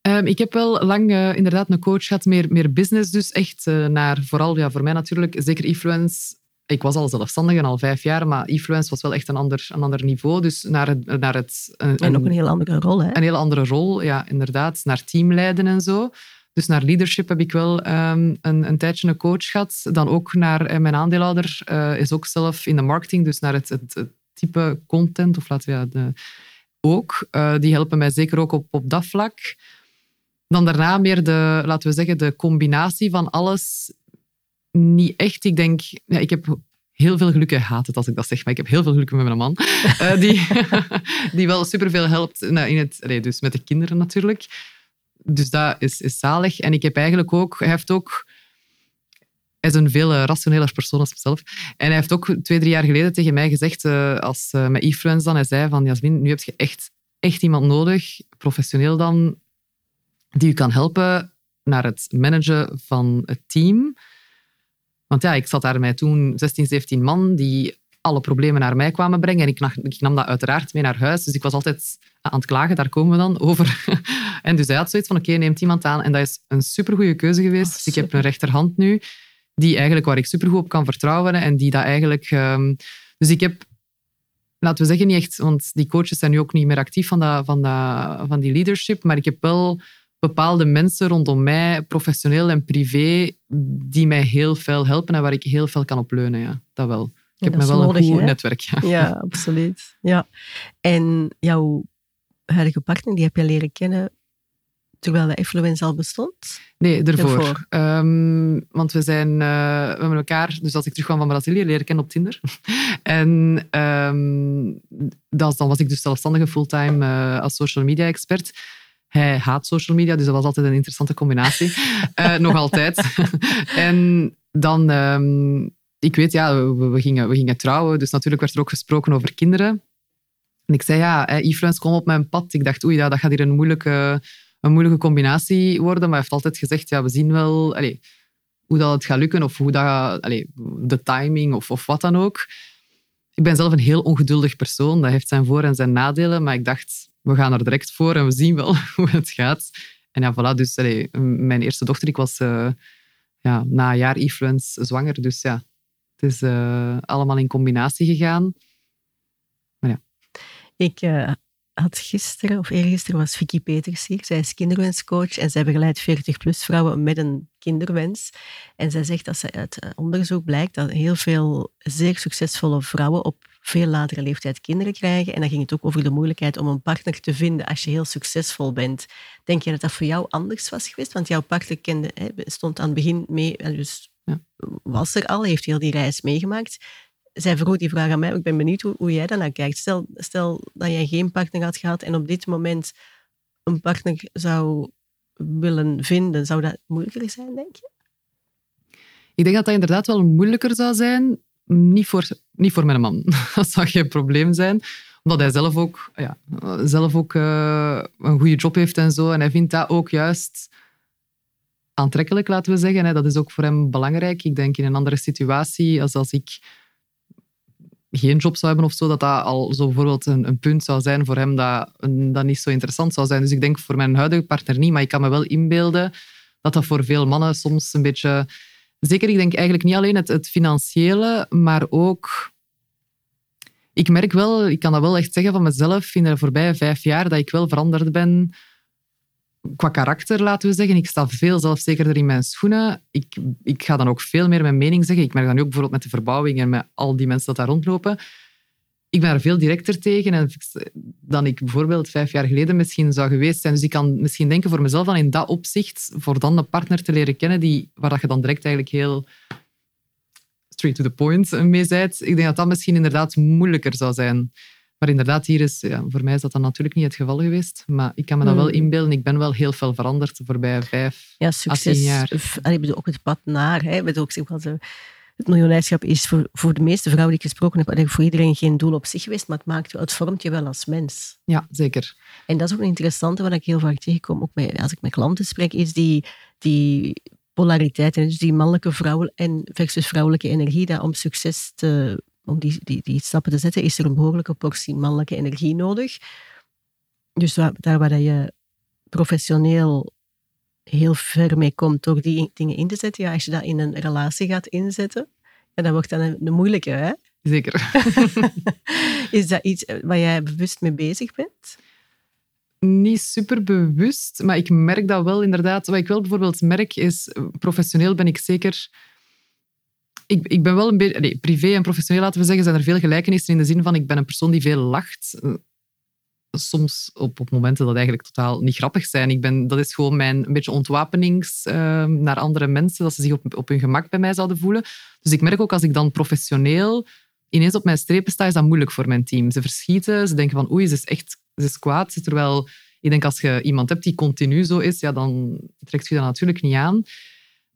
Speaker 1: Ehm, ik heb wel lang eh, inderdaad een coach gehad, meer, meer business dus. Echt eh, naar, vooral ja, voor mij natuurlijk, zeker influence. Ik was al zelfstandig en al vijf jaar, maar influence was wel echt een ander, een ander niveau. Dus naar het... Naar het een,
Speaker 2: En ook een heel andere rol, hè?
Speaker 1: een hele andere rol, ja, inderdaad. Naar teamleiden en zo. Dus naar leadership heb ik wel ehm, een, een tijdje een coach gehad. Dan ook naar eh, mijn aandeelhouder eh, is ook zelf in de marketing, dus naar het, het, het type content, of laten we ja, de, ook. Eh, die helpen mij zeker ook op, op dat vlak. Dan daarna meer de, laten we zeggen, de combinatie van alles. Niet echt. Ik denk, ja, ik heb heel veel geluk. Hij haat het als ik dat zeg, maar ik heb heel veel geluk met mijn man. Eh, die, die wel superveel helpt nou, in het, dus met de kinderen natuurlijk. Dus dat is, is zalig. En ik heb eigenlijk ook, hij heeft ook, hij is een veel eh, rationeler persoon als mezelf. En hij heeft ook twee, drie jaar geleden tegen mij gezegd, eh, als eh, met e-friends dan, hij zei van, Jasmin, nu heb je echt, echt iemand nodig, professioneel dan, die u kan helpen naar het managen van het team. Want ja, ik zat daar met toen 16, 17 man die alle problemen naar mij kwamen brengen. En ik nam, ik nam dat uiteraard mee naar huis. Dus ik was altijd aan het klagen, daar komen we dan over. en dus hij had zoiets van, oké, neemt iemand aan. En dat is een supergoeie keuze geweest.
Speaker 2: Oh,
Speaker 1: dus ik heb een rechterhand nu, die eigenlijk, waar ik supergoed op kan vertrouwen. En die dat eigenlijk... ehm, dus ik heb, laten we zeggen, niet echt... Want die coaches zijn nu ook niet meer actief van, dat, van, dat, van die leadership. Maar ik heb wel bepaalde mensen rondom mij, professioneel en privé, die mij heel veel helpen en waar ik heel veel kan op leunen. Ja, dat wel. Ik heb me wel
Speaker 2: nodig,
Speaker 1: een goed
Speaker 2: hè?
Speaker 1: netwerk. Ja.
Speaker 2: Ja, absoluut. Ja. En jouw huidige partner, die heb je leren kennen terwijl de Influence al bestond?
Speaker 1: Nee, ervoor. Ehm, want we zijn uh, we hebben elkaar, dus als ik terugkwam van Brazilië, leren kennen op Tinder. en um, dat, dan was ik dus zelfstandige fulltime uh, als social media expert. Hij haat social media, dus dat was altijd een interessante combinatie. uh, nog altijd. en dan, um, ik weet, ja, we, we, gingen, we gingen trouwen, dus natuurlijk werd er ook gesproken over kinderen. En ik zei, ja, e-friends kwam op mijn pad. Ik dacht, oei, ja, dat gaat hier een moeilijke, een moeilijke combinatie worden. Maar hij heeft altijd gezegd, ja, we zien wel allez, hoe dat het gaat lukken of hoe dat, allez, de timing of, of wat dan ook. Ik ben zelf een heel ongeduldig persoon. Dat heeft zijn voor- en zijn nadelen. Maar ik dacht, we gaan er direct voor en we zien wel hoe het gaat. En ja, voilà. Dus mijn eerste dochter, ik was uh, ja, na een jaar e-friends zwanger. Dus ja, het is uh, allemaal in combinatie gegaan. Maar ja.
Speaker 2: Ik uh, had gisteren, of eergisteren, was Vicky Peters hier. Zij is kinderwenscoach en zij begeleidt 40-plus vrouwen met een kinderwens. En zij zegt dat ze uit onderzoek blijkt dat heel veel zeer succesvolle vrouwen op veel latere leeftijd kinderen krijgen. En dan ging het ook over de moeilijkheid om een partner te vinden als je heel succesvol bent. Denk je dat dat voor jou anders was geweest? Want jouw partner kende, hè, stond aan het begin mee, dus ja. was er al, heeft heel die reis meegemaakt. Zij vroeg die vraag aan mij, ik ben benieuwd hoe, hoe jij daarnaar kijkt. Stel, stel dat jij geen partner had gehad en op dit moment een partner zou willen vinden, zou dat moeilijker zijn, denk je?
Speaker 1: Ik denk dat dat inderdaad wel moeilijker zou zijn. Niet voor, niet voor mijn man. Dat zou geen probleem zijn. Omdat hij zelf ook, ja, zelf ook uh, een goede job heeft en zo. En hij vindt dat ook juist aantrekkelijk, laten we zeggen. Dat is ook voor hem belangrijk. Ik denk in een andere situatie, als als ik geen job zou hebben of zo, dat dat al zo bijvoorbeeld een, een punt zou zijn voor hem dat, dat niet zo interessant zou zijn. Dus ik denk voor mijn huidige partner niet, maar ik kan me wel inbeelden dat dat voor veel mannen soms een beetje... Zeker, ik denk eigenlijk niet alleen het, het financiële, maar ook... Ik merk wel, ik kan dat wel echt zeggen van mezelf, in de voorbije vijf jaar, dat ik wel veranderd ben qua karakter, laten we zeggen. Ik sta veel zelfzekerder in mijn schoenen. Ik, ik ga dan ook veel meer mijn mening zeggen. Ik merk dat nu ook bijvoorbeeld met de verbouwing en met al die mensen dat daar rondlopen. Ik ben er veel directer tegen en dan ik bijvoorbeeld vijf jaar geleden misschien zou geweest zijn. Dus ik kan misschien denken voor mezelf dan in dat opzicht, voor dan een partner te leren kennen die, waar dat je dan direct eigenlijk heel straight to the point mee zijt. Ik denk dat dat misschien inderdaad moeilijker zou zijn. Maar inderdaad, hier is, ja, voor mij is dat dan natuurlijk niet het geval geweest. Maar ik kan me dat wel
Speaker 2: Hmm.
Speaker 1: inbeelden. Ik ben wel heel veel veranderd de voorbije vijf
Speaker 2: Ja, succes.
Speaker 1: jaar.
Speaker 2: Allee, Ik bedoel, ook het pad naar. Hè. Ik bedoel, zeg zo, het miljonairschap is voor, voor de meeste vrouwen die ik gesproken heb, eigenlijk voor iedereen geen doel op zich geweest, maar het, maakt, het vormt je wel als mens.
Speaker 1: Ja, zeker.
Speaker 2: En dat is ook een interessante wat ik heel vaak tegenkom, ook bij, als ik met klanten spreek, is die, die polariteit, en dus die mannelijke vrouwen en versus vrouwelijke energie, dat om succes te, om die, die, die stappen te zetten, is er een behoorlijke portie mannelijke energie nodig. Dus waar, daar waar dat je professioneel heel ver mee komt door die dingen in te zetten, ja, als je dat in een relatie gaat inzetten, ja, dat wordt dan een, een moeilijke. Hè?
Speaker 1: Zeker.
Speaker 2: Is dat iets waar jij bewust mee bezig bent?
Speaker 1: niet super bewust, maar ik merk dat wel inderdaad. Wat ik wel bijvoorbeeld merk is, eh, professioneel ben ik zeker... Ik, ben wel een beetje... Privé en professioneel, laten we zeggen, zijn er veel gelijkenissen in de zin van ik ben een persoon die veel lacht. Eh, Soms op, op momenten dat eigenlijk totaal niet grappig zijn. Ik ben, dat is gewoon mijn een beetje ontwapenings eh, naar andere mensen, dat ze zich op, op hun gemak bij mij zouden voelen. Dus ik merk ook als ik dan professioneel ineens op mijn strepen sta, is dat moeilijk voor mijn team. Ze verschieten, ze denken van oei, ze is echt ze is kwaad. Terwijl ik denk als je iemand hebt die continu zo is, ja, dan trekt je dat natuurlijk niet aan.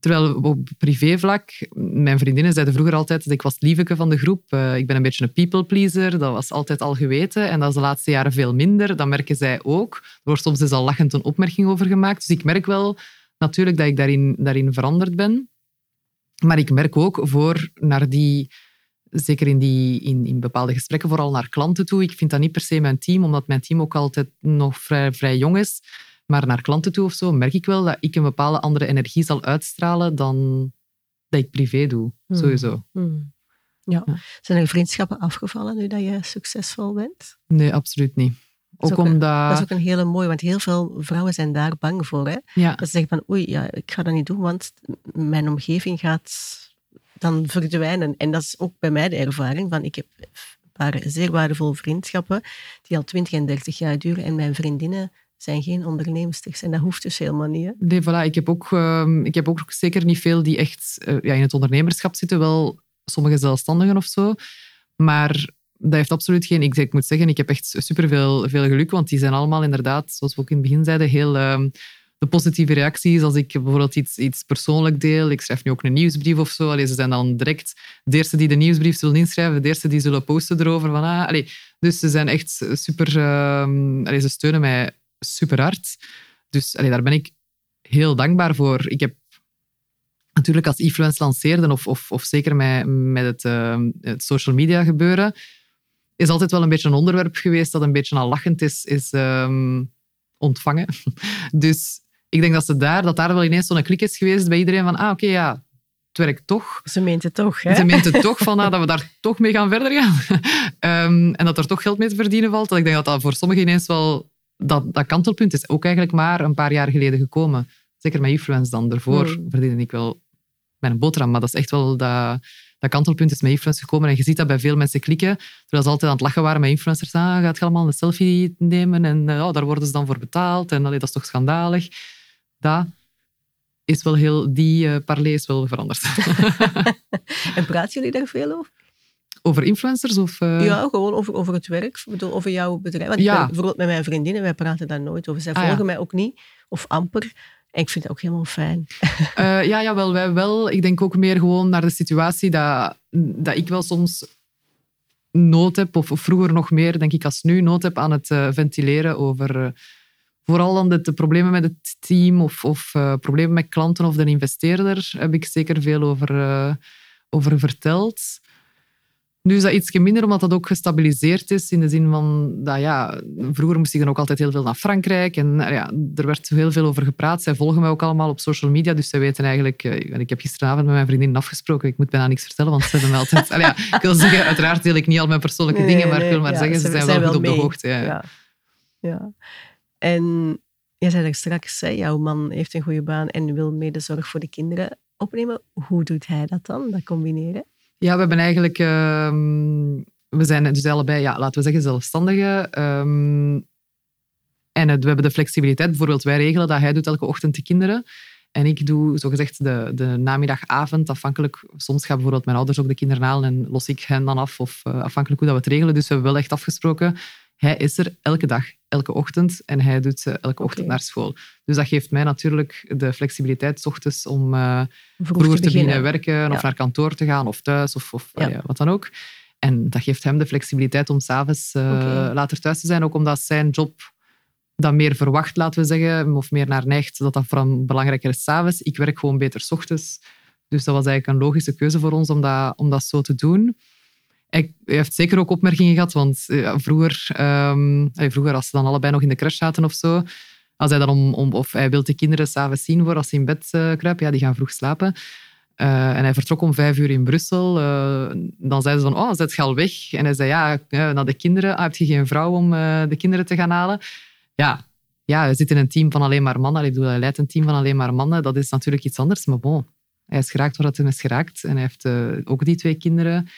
Speaker 1: Terwijl op privévlak, mijn vriendinnen zeiden vroeger altijd dat ik was het lieveke van de groep. Uh, ik ben een beetje een people pleaser, dat was altijd al geweten. En dat is de laatste jaren veel minder. Dat merken zij ook. Er wordt soms dus al lachend een opmerking over gemaakt. Dus ik merk wel natuurlijk dat ik daarin, daarin veranderd ben. Maar ik merk ook voor naar die zeker in, die, in, in bepaalde gesprekken, vooral naar klanten toe. Ik vind dat niet per se mijn team, omdat mijn team ook altijd nog vrij, vrij jong is. Maar naar klanten toe of zo merk ik wel dat ik een bepaalde andere energie zal uitstralen dan dat ik privé doe.
Speaker 2: Hmm.
Speaker 1: Sowieso.
Speaker 2: Hmm. Ja. ja. Zijn er vriendschappen afgevallen nu dat je succesvol bent?
Speaker 1: Nee, absoluut niet.
Speaker 2: Dat
Speaker 1: ook
Speaker 2: ook
Speaker 1: omdat...
Speaker 2: Een, dat is ook een hele mooie, want heel veel vrouwen zijn daar bang voor. Hè?
Speaker 1: Ja.
Speaker 2: Dat ze zeggen van, oei, ja, ik ga dat niet doen, want mijn omgeving gaat dan verdwijnen. En dat is ook bij mij de ervaring. Van, ik heb een paar zeer waardevolle vriendschappen die al 20 en 30 jaar duren. En mijn vriendinnen zijn geen onderneemsters. En dat hoeft dus helemaal niet.
Speaker 1: Nee, voilà. Ik heb, ook, uh, ik heb ook zeker niet veel die echt uh, ja, in het ondernemerschap zitten. Wel sommige zelfstandigen of zo. Maar dat heeft absoluut geen... Ik, moet zeggen, ik heb echt superveel veel geluk. Want die zijn allemaal inderdaad, zoals we ook in het begin zeiden, heel... Uh, de positieve reacties als ik bijvoorbeeld iets, iets persoonlijk deel. Ik schrijf nu ook een nieuwsbrief of zo. Ze zijn dan direct de eerste die de nieuwsbrief zullen inschrijven, de eerste die zullen posten erover. Van, ah, dus ze zijn echt super... Allee, ze steunen mij super hard. Dus allee, daar ben ik heel dankbaar voor. Ik heb natuurlijk als influence lanceerde, of, of, of zeker met, met het, uh, het social media gebeuren, is altijd wel een beetje een onderwerp geweest dat een beetje al lachend is, is um, ontvangen. Dus ik denk dat, ze daar, dat daar wel ineens zo'n klik is geweest bij iedereen van ah, oké, okay, ja, het werkt toch.
Speaker 2: Ze meent het toch, hè?
Speaker 1: Ze meent het toch, van, ah, dat we daar toch mee gaan verder gaan. um, en dat er toch geld mee te verdienen valt. Dat ik denk dat dat voor sommigen ineens wel... Dat, dat kantelpunt is ook eigenlijk maar een paar jaar geleden gekomen. Zeker met influence dan. Daarvoor hmm. verdiende ik wel mijn boterham. Maar dat is echt wel dat, dat kantelpunt is met influence gekomen. En je ziet dat bij veel mensen klikken. Terwijl ze altijd aan het lachen waren met influencers. Ah, gaat je allemaal een selfie nemen? En oh, daar worden ze dan voor betaald. En allee, dat is toch schandalig. Dat is wel heel... Die uh, parley is wel veranderd.
Speaker 2: en praten jullie daar veel over?
Speaker 1: Over influencers? Of, uh...
Speaker 2: Ja, gewoon over, over het werk. Ik bedoel, over jouw bedrijf. Want
Speaker 1: ja.
Speaker 2: ben, bijvoorbeeld met mijn vriendinnen, wij praten daar nooit over. Zij
Speaker 1: ah,
Speaker 2: volgen
Speaker 1: ja.
Speaker 2: mij ook niet. Of amper. En ik vind het ook helemaal fijn.
Speaker 1: Uh, ja, jawel, wij wel. Ik denk ook meer gewoon naar de situatie dat, dat ik wel soms nood heb, of, of vroeger nog meer, denk ik, als nu, nood heb aan het uh, ventileren over vooral dan de, de, problemen met het team of, of uh, problemen met klanten of de investeerder, heb ik zeker veel over, over verteld. Nu is dat iets minder, omdat dat ook gestabiliseerd is. In de zin van, dat, ja, vroeger moest ik dan ook altijd heel veel naar Frankrijk. En ja, er werd heel veel over gepraat. Zij volgen mij ook allemaal op social media. Dus zij weten eigenlijk... Ik heb gisteravond met mijn vriendin afgesproken. Ik moet bijna niks vertellen, want ze hebben mij altijd... ja, ik wil zeggen, uiteraard deel ik niet al mijn persoonlijke
Speaker 2: nee,
Speaker 1: dingen. Maar ik wil maar
Speaker 2: ja,
Speaker 1: zeggen, ze,
Speaker 2: ze
Speaker 1: zijn,
Speaker 2: zijn
Speaker 1: wel goed op de hoogte. Ja.
Speaker 2: Ja. ja. En jij zei straks, hè, jouw man heeft een goede baan en wil mede zorg voor de kinderen opnemen. Hoe doet hij dat dan, dat combineren?
Speaker 1: Ja, we hebben eigenlijk... Uh, we zijn dus allebei, ja, laten we zeggen, zelfstandigen. Um, en we hebben de flexibiliteit. Bijvoorbeeld, wij regelen dat hij doet elke ochtend de kinderen. En ik doe zogezegd de, de namiddagavond, afhankelijk. Soms gaan bijvoorbeeld mijn ouders ook de kinderen halen en los ik hen dan af, of uh, afhankelijk hoe dat we het regelen. Dus we hebben wel echt afgesproken, hij is er elke dag, elke ochtend, en hij doet uh, elke ochtend naar school. Dus dat geeft mij natuurlijk de flexibiliteit, s ochtends, om uh, vroeger te, beginnen werken, ja. of naar kantoor te gaan, of thuis, of, of ja. wat dan ook. En dat geeft hem de flexibiliteit om s'avonds uh, okay. later thuis te zijn, ook omdat zijn job dat meer verwacht, laten we zeggen, of meer naar neigt, dat dat vooral belangrijker is s'avonds. Ik werk gewoon beter s ochtends. Dus dat was eigenlijk een logische keuze voor ons om dat, om dat zo te doen. Hij heeft zeker ook opmerkingen gehad, want ja, vroeger, um, vroeger, als ze dan allebei nog in de crash zaten of zo, als hij dan om, of hij wil de kinderen s'avonds zien voor als ze in bed uh, kruipen, ja, die gaan vroeg slapen. Uh, en hij vertrok om vijf uur in Brussel. Dan zeiden ze van, oh, zet je al weg? En hij zei, ja, naar de kinderen. Ah, heb je geen vrouw om de kinderen te gaan halen? ja, ja, we zitten in een team van alleen maar mannen. Ik bedoel, hij leidt een team van alleen maar mannen. Dat is natuurlijk iets anders. Maar bon, hij is geraakt waar hij is geraakt. En hij heeft ook die twee kinderen.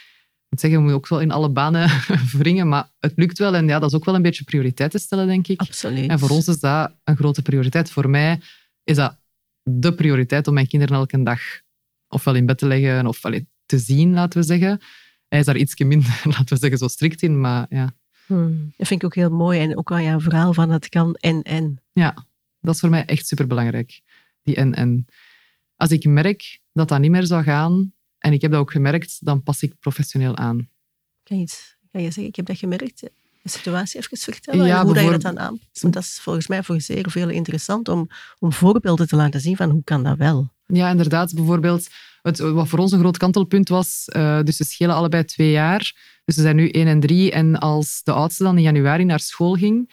Speaker 1: Moet zeggen, we moeten ook wel in alle banen wringen. Maar het lukt wel. En ja, dat is ook wel een beetje prioriteiten stellen, denk ik.
Speaker 2: Absoluut.
Speaker 1: En voor ons is dat een grote prioriteit. Voor mij is dat de prioriteit om mijn kinderen elke dag ofwel in bed te leggen of te zien, laten we zeggen. Hij is daar iets minder, laten we zeggen, zo strikt in. Maar ja,
Speaker 2: Hmm. Dat vind ik ook heel mooi. En ook al jouw verhaal van het kan en-en.
Speaker 1: Ja, dat is voor mij echt superbelangrijk. Die en-en. Als ik merk dat dat niet meer zou gaan, en ik heb dat ook gemerkt, dan pas ik professioneel aan.
Speaker 2: Kan je, iets, kan je zeggen, ik heb dat gemerkt? De situatie even vertellen ja, hoe dat je dat dan aanpast? Want dat is volgens mij voor zeer veel interessant om, om voorbeelden te laten zien van hoe kan dat wel.
Speaker 1: Ja, inderdaad. Bijvoorbeeld, het, wat voor ons een groot kantelpunt was, uh, dus ze schelen allebei twee jaar. Dus ze zijn nu één en drie. En als de oudste dan in januari naar school ging,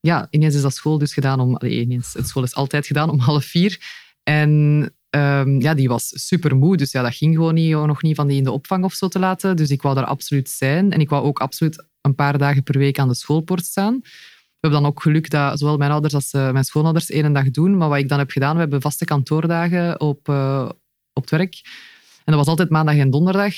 Speaker 1: ja, ineens is dat school dus gedaan om... Allee, ineens, het school is altijd gedaan om half vier. En um, ja, die was super moe. Dus ja, dat ging gewoon niet, nog niet van die in de opvang of zo te laten. Dus ik wou daar absoluut zijn. En ik wou ook absoluut een paar dagen per week aan de schoolpoort staan. We hebben dan ook geluk dat zowel mijn ouders als uh, mijn schoonouders één dag doen. Maar wat ik dan heb gedaan, we hebben vaste kantoordagen op, uh, op het werk. En dat was altijd maandag en donderdag.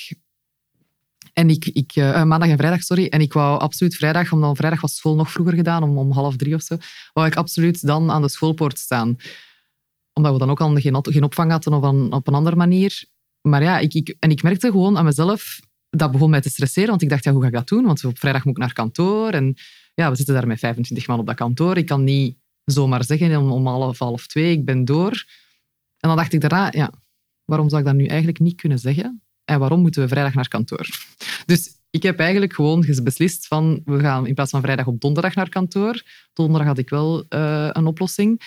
Speaker 1: En ik, ik uh, maandag en vrijdag, sorry. En ik wou absoluut vrijdag, omdat vrijdag was school nog vroeger gedaan, om, om half drie of zo, wou ik absoluut dan aan de schoolpoort staan. Omdat we dan ook al geen, geen opvang hadden of op een andere manier. Maar ja, ik, ik, en ik merkte gewoon aan mezelf, dat begon mij te stresseren, want ik dacht, ja, hoe ga ik dat doen? Want op vrijdag moet ik naar kantoor en ja, we zitten daar met 25 man op dat kantoor. Ik kan niet zomaar zeggen om, om half, half twee, ik ben door. En dan dacht ik daarna, ja, waarom zou ik dat nu eigenlijk niet kunnen zeggen? En waarom moeten we vrijdag naar kantoor? Dus ik heb eigenlijk gewoon beslist van we gaan in plaats van vrijdag op donderdag naar kantoor. Donderdag had ik wel uh, een oplossing.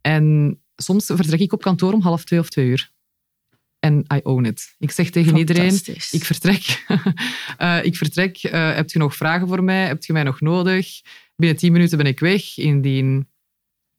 Speaker 1: En soms vertrek ik op kantoor om half twee of twee uur. En I own it. Ik zeg tegen iedereen, ik vertrek. uh, ik vertrek. Uh, heb je nog vragen voor mij? Heb je mij nog nodig? Binnen tien minuten ben ik weg. Indien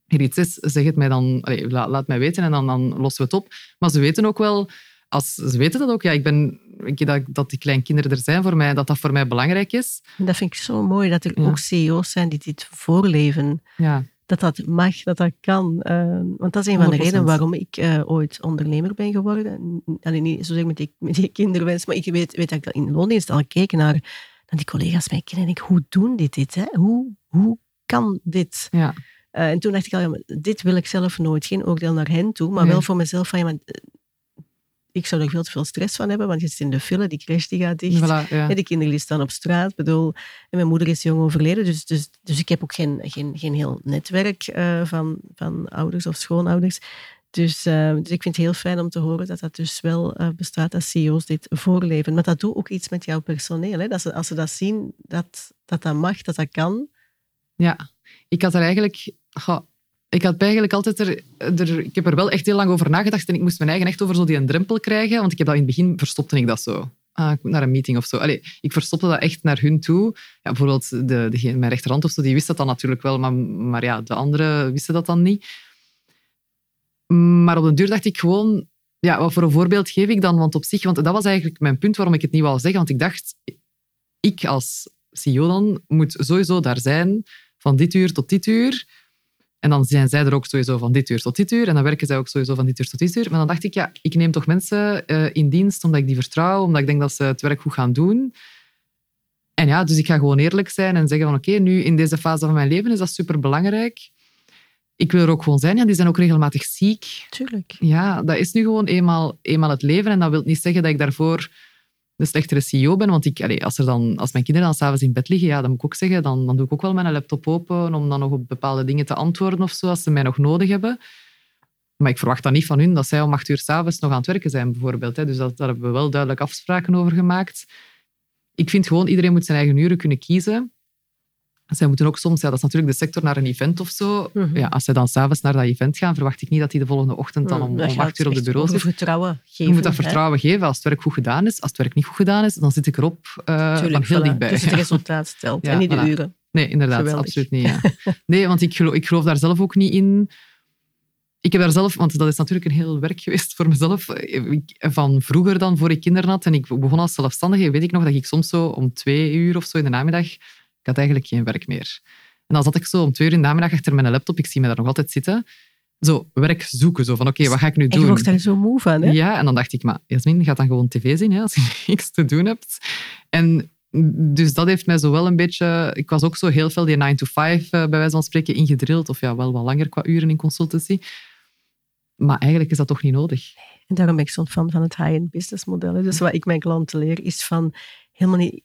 Speaker 1: er iets is, zeg het mij dan. Laat, laat, mij weten en dan, dan lossen we het op. Maar ze weten ook wel als, ze weten dat ook. Ja, ik ben, ik, dat, dat die kleinkinderen er zijn voor mij, dat dat voor mij belangrijk is.
Speaker 2: Dat vind ik zo mooi, dat er ook CEO's zijn die dit voorleven.
Speaker 1: Ja.
Speaker 2: Dat dat mag, dat dat kan. Uh, want dat is een van de redenen waarom ik uh, ooit ondernemer ben geworden. Alleen niet zozeer met die, met die kinderwens, maar ik weet, weet dat ik dat in loondienst al keken naar, naar die collega's mij kennen. En ik, hoe doen die dit? Hè? Hoe, hoe kan dit?
Speaker 1: Ja.
Speaker 2: Uh, en toen dacht ik al, ja, dit wil ik zelf nooit. Geen oordeel naar hen toe, maar nee. wel voor mezelf. Van, ja, maar ik zou er veel te veel stress van hebben, want je zit in de file, die crash die gaat dicht.
Speaker 1: Voilà, ja.
Speaker 2: De kinderen staan op straat. Bedoel, en mijn moeder is jong overleden, dus, dus, dus ik heb ook geen, geen, geen heel netwerk uh, van, van ouders of schoonouders. Dus, uh, dus ik vind het heel fijn om te horen dat dat dus wel uh, bestaat, dat CEO's dit voorleven. Maar dat doet ook iets met jouw personeel. Hè? Dat ze, als ze dat zien, dat, dat dat mag, dat dat kan.
Speaker 1: Ja, ik had er eigenlijk... Goh, ik had eigenlijk altijd er, er, Ik heb er wel echt heel lang over nagedacht en ik moest mijn eigen echt over zo die een drempel krijgen, want ik heb dat in het begin verstopte ik dat zo. Ah, ik moet naar een meeting of zo. Allee, ik verstopte dat echt naar hun toe. Ja, bijvoorbeeld de, de, mijn rechterhand of zo, die wist dat dan natuurlijk wel, maar, maar ja, de anderen wisten dat dan niet. Maar op den duur dacht ik gewoon, ja, wat voor een voorbeeld geef ik dan? Want op zich, want dat was eigenlijk mijn punt waarom ik het niet wou zeggen. Want ik dacht, ik als CEO dan moet sowieso daar zijn van dit uur tot dit uur. En dan zijn zij er ook sowieso van dit uur tot dit uur. En dan werken zij ook sowieso van dit uur tot dit uur. Maar dan dacht ik, ja, ik neem toch mensen uh, in dienst omdat ik die vertrouw, omdat ik denk dat ze het werk goed gaan doen. En ja, dus ik ga gewoon eerlijk zijn en zeggen van oké, okay, nu in deze fase van mijn leven is dat superbelangrijk. ik wil er ook gewoon zijn. Ja, die zijn ook regelmatig ziek.
Speaker 2: Tuurlijk.
Speaker 1: Ja, dat is nu gewoon eenmaal, eenmaal het leven. En dat wil niet zeggen dat ik daarvoor de slechtere CEO ben. Want ik, als, er dan, als mijn kinderen dan s'avonds in bed liggen, ja, dan moet ik ook zeggen, dan, dan doe ik ook wel mijn laptop open om dan nog op bepaalde dingen te antwoorden of zo, als ze mij nog nodig hebben. Maar ik verwacht dan niet van hun dat zij om acht uur s'avonds nog aan het werken zijn, bijvoorbeeld. Hè. Dus dat, daar hebben we wel duidelijk afspraken over gemaakt. Ik vind gewoon, iedereen moet zijn eigen uren kunnen kiezen. Zij moeten ook soms, ja, dat is natuurlijk de sector, naar een event of zo.
Speaker 2: Mhm.
Speaker 1: Ja, als zij dan s'avonds naar dat event gaan, verwacht ik niet dat die de volgende ochtend dan
Speaker 2: Mm,
Speaker 1: om, om acht uur op de bureau zit.
Speaker 2: vertrouwen geven.
Speaker 1: Je moet dat
Speaker 2: hè.
Speaker 1: vertrouwen geven als het werk goed gedaan is. Als het werk niet goed gedaan is, dan zit ik erop eh,
Speaker 2: Tuurlijk,
Speaker 1: van heel
Speaker 2: voilà.
Speaker 1: dichtbij.
Speaker 2: Dus het resultaat telt
Speaker 1: Ja,
Speaker 2: en niet de
Speaker 1: voilà.
Speaker 2: uren.
Speaker 1: Nee, inderdaad,
Speaker 2: Geweldig.
Speaker 1: absoluut niet. Ja. Nee, want ik geloof, ik geloof daar zelf ook niet in. Ik heb daar zelf, want dat is natuurlijk een heel werk geweest voor mezelf. Ik- Van vroeger dan, voor ik kinderen had en ik begon als zelfstandige, weet ik nog dat ik soms zo om twee uur of zo in de namiddag, ik had eigenlijk geen werk meer. En dan zat ik zo om twee uur in de namiddag achter mijn laptop, ik zie me daar nog altijd zitten, zo werk zoeken, zo van oké, wat ga ik nu
Speaker 2: En je
Speaker 1: doen?
Speaker 2: wordt daar zo moe van, hè?
Speaker 1: Ja, en dan dacht ik, maar Jasmin, gaat dan gewoon tv zien hè, als je niks te doen hebt. En dus dat heeft mij zo wel een beetje... Ik was ook zo heel veel die 9 to 5 eh, bij wijze van spreken ingedrild. Of ja, wel wat langer qua uren in consultancy. Maar eigenlijk is dat toch niet nodig.
Speaker 2: En daarom ben ik zo'n fan van het high-end business model. Dus wat ik mijn klanten leer, is van helemaal niet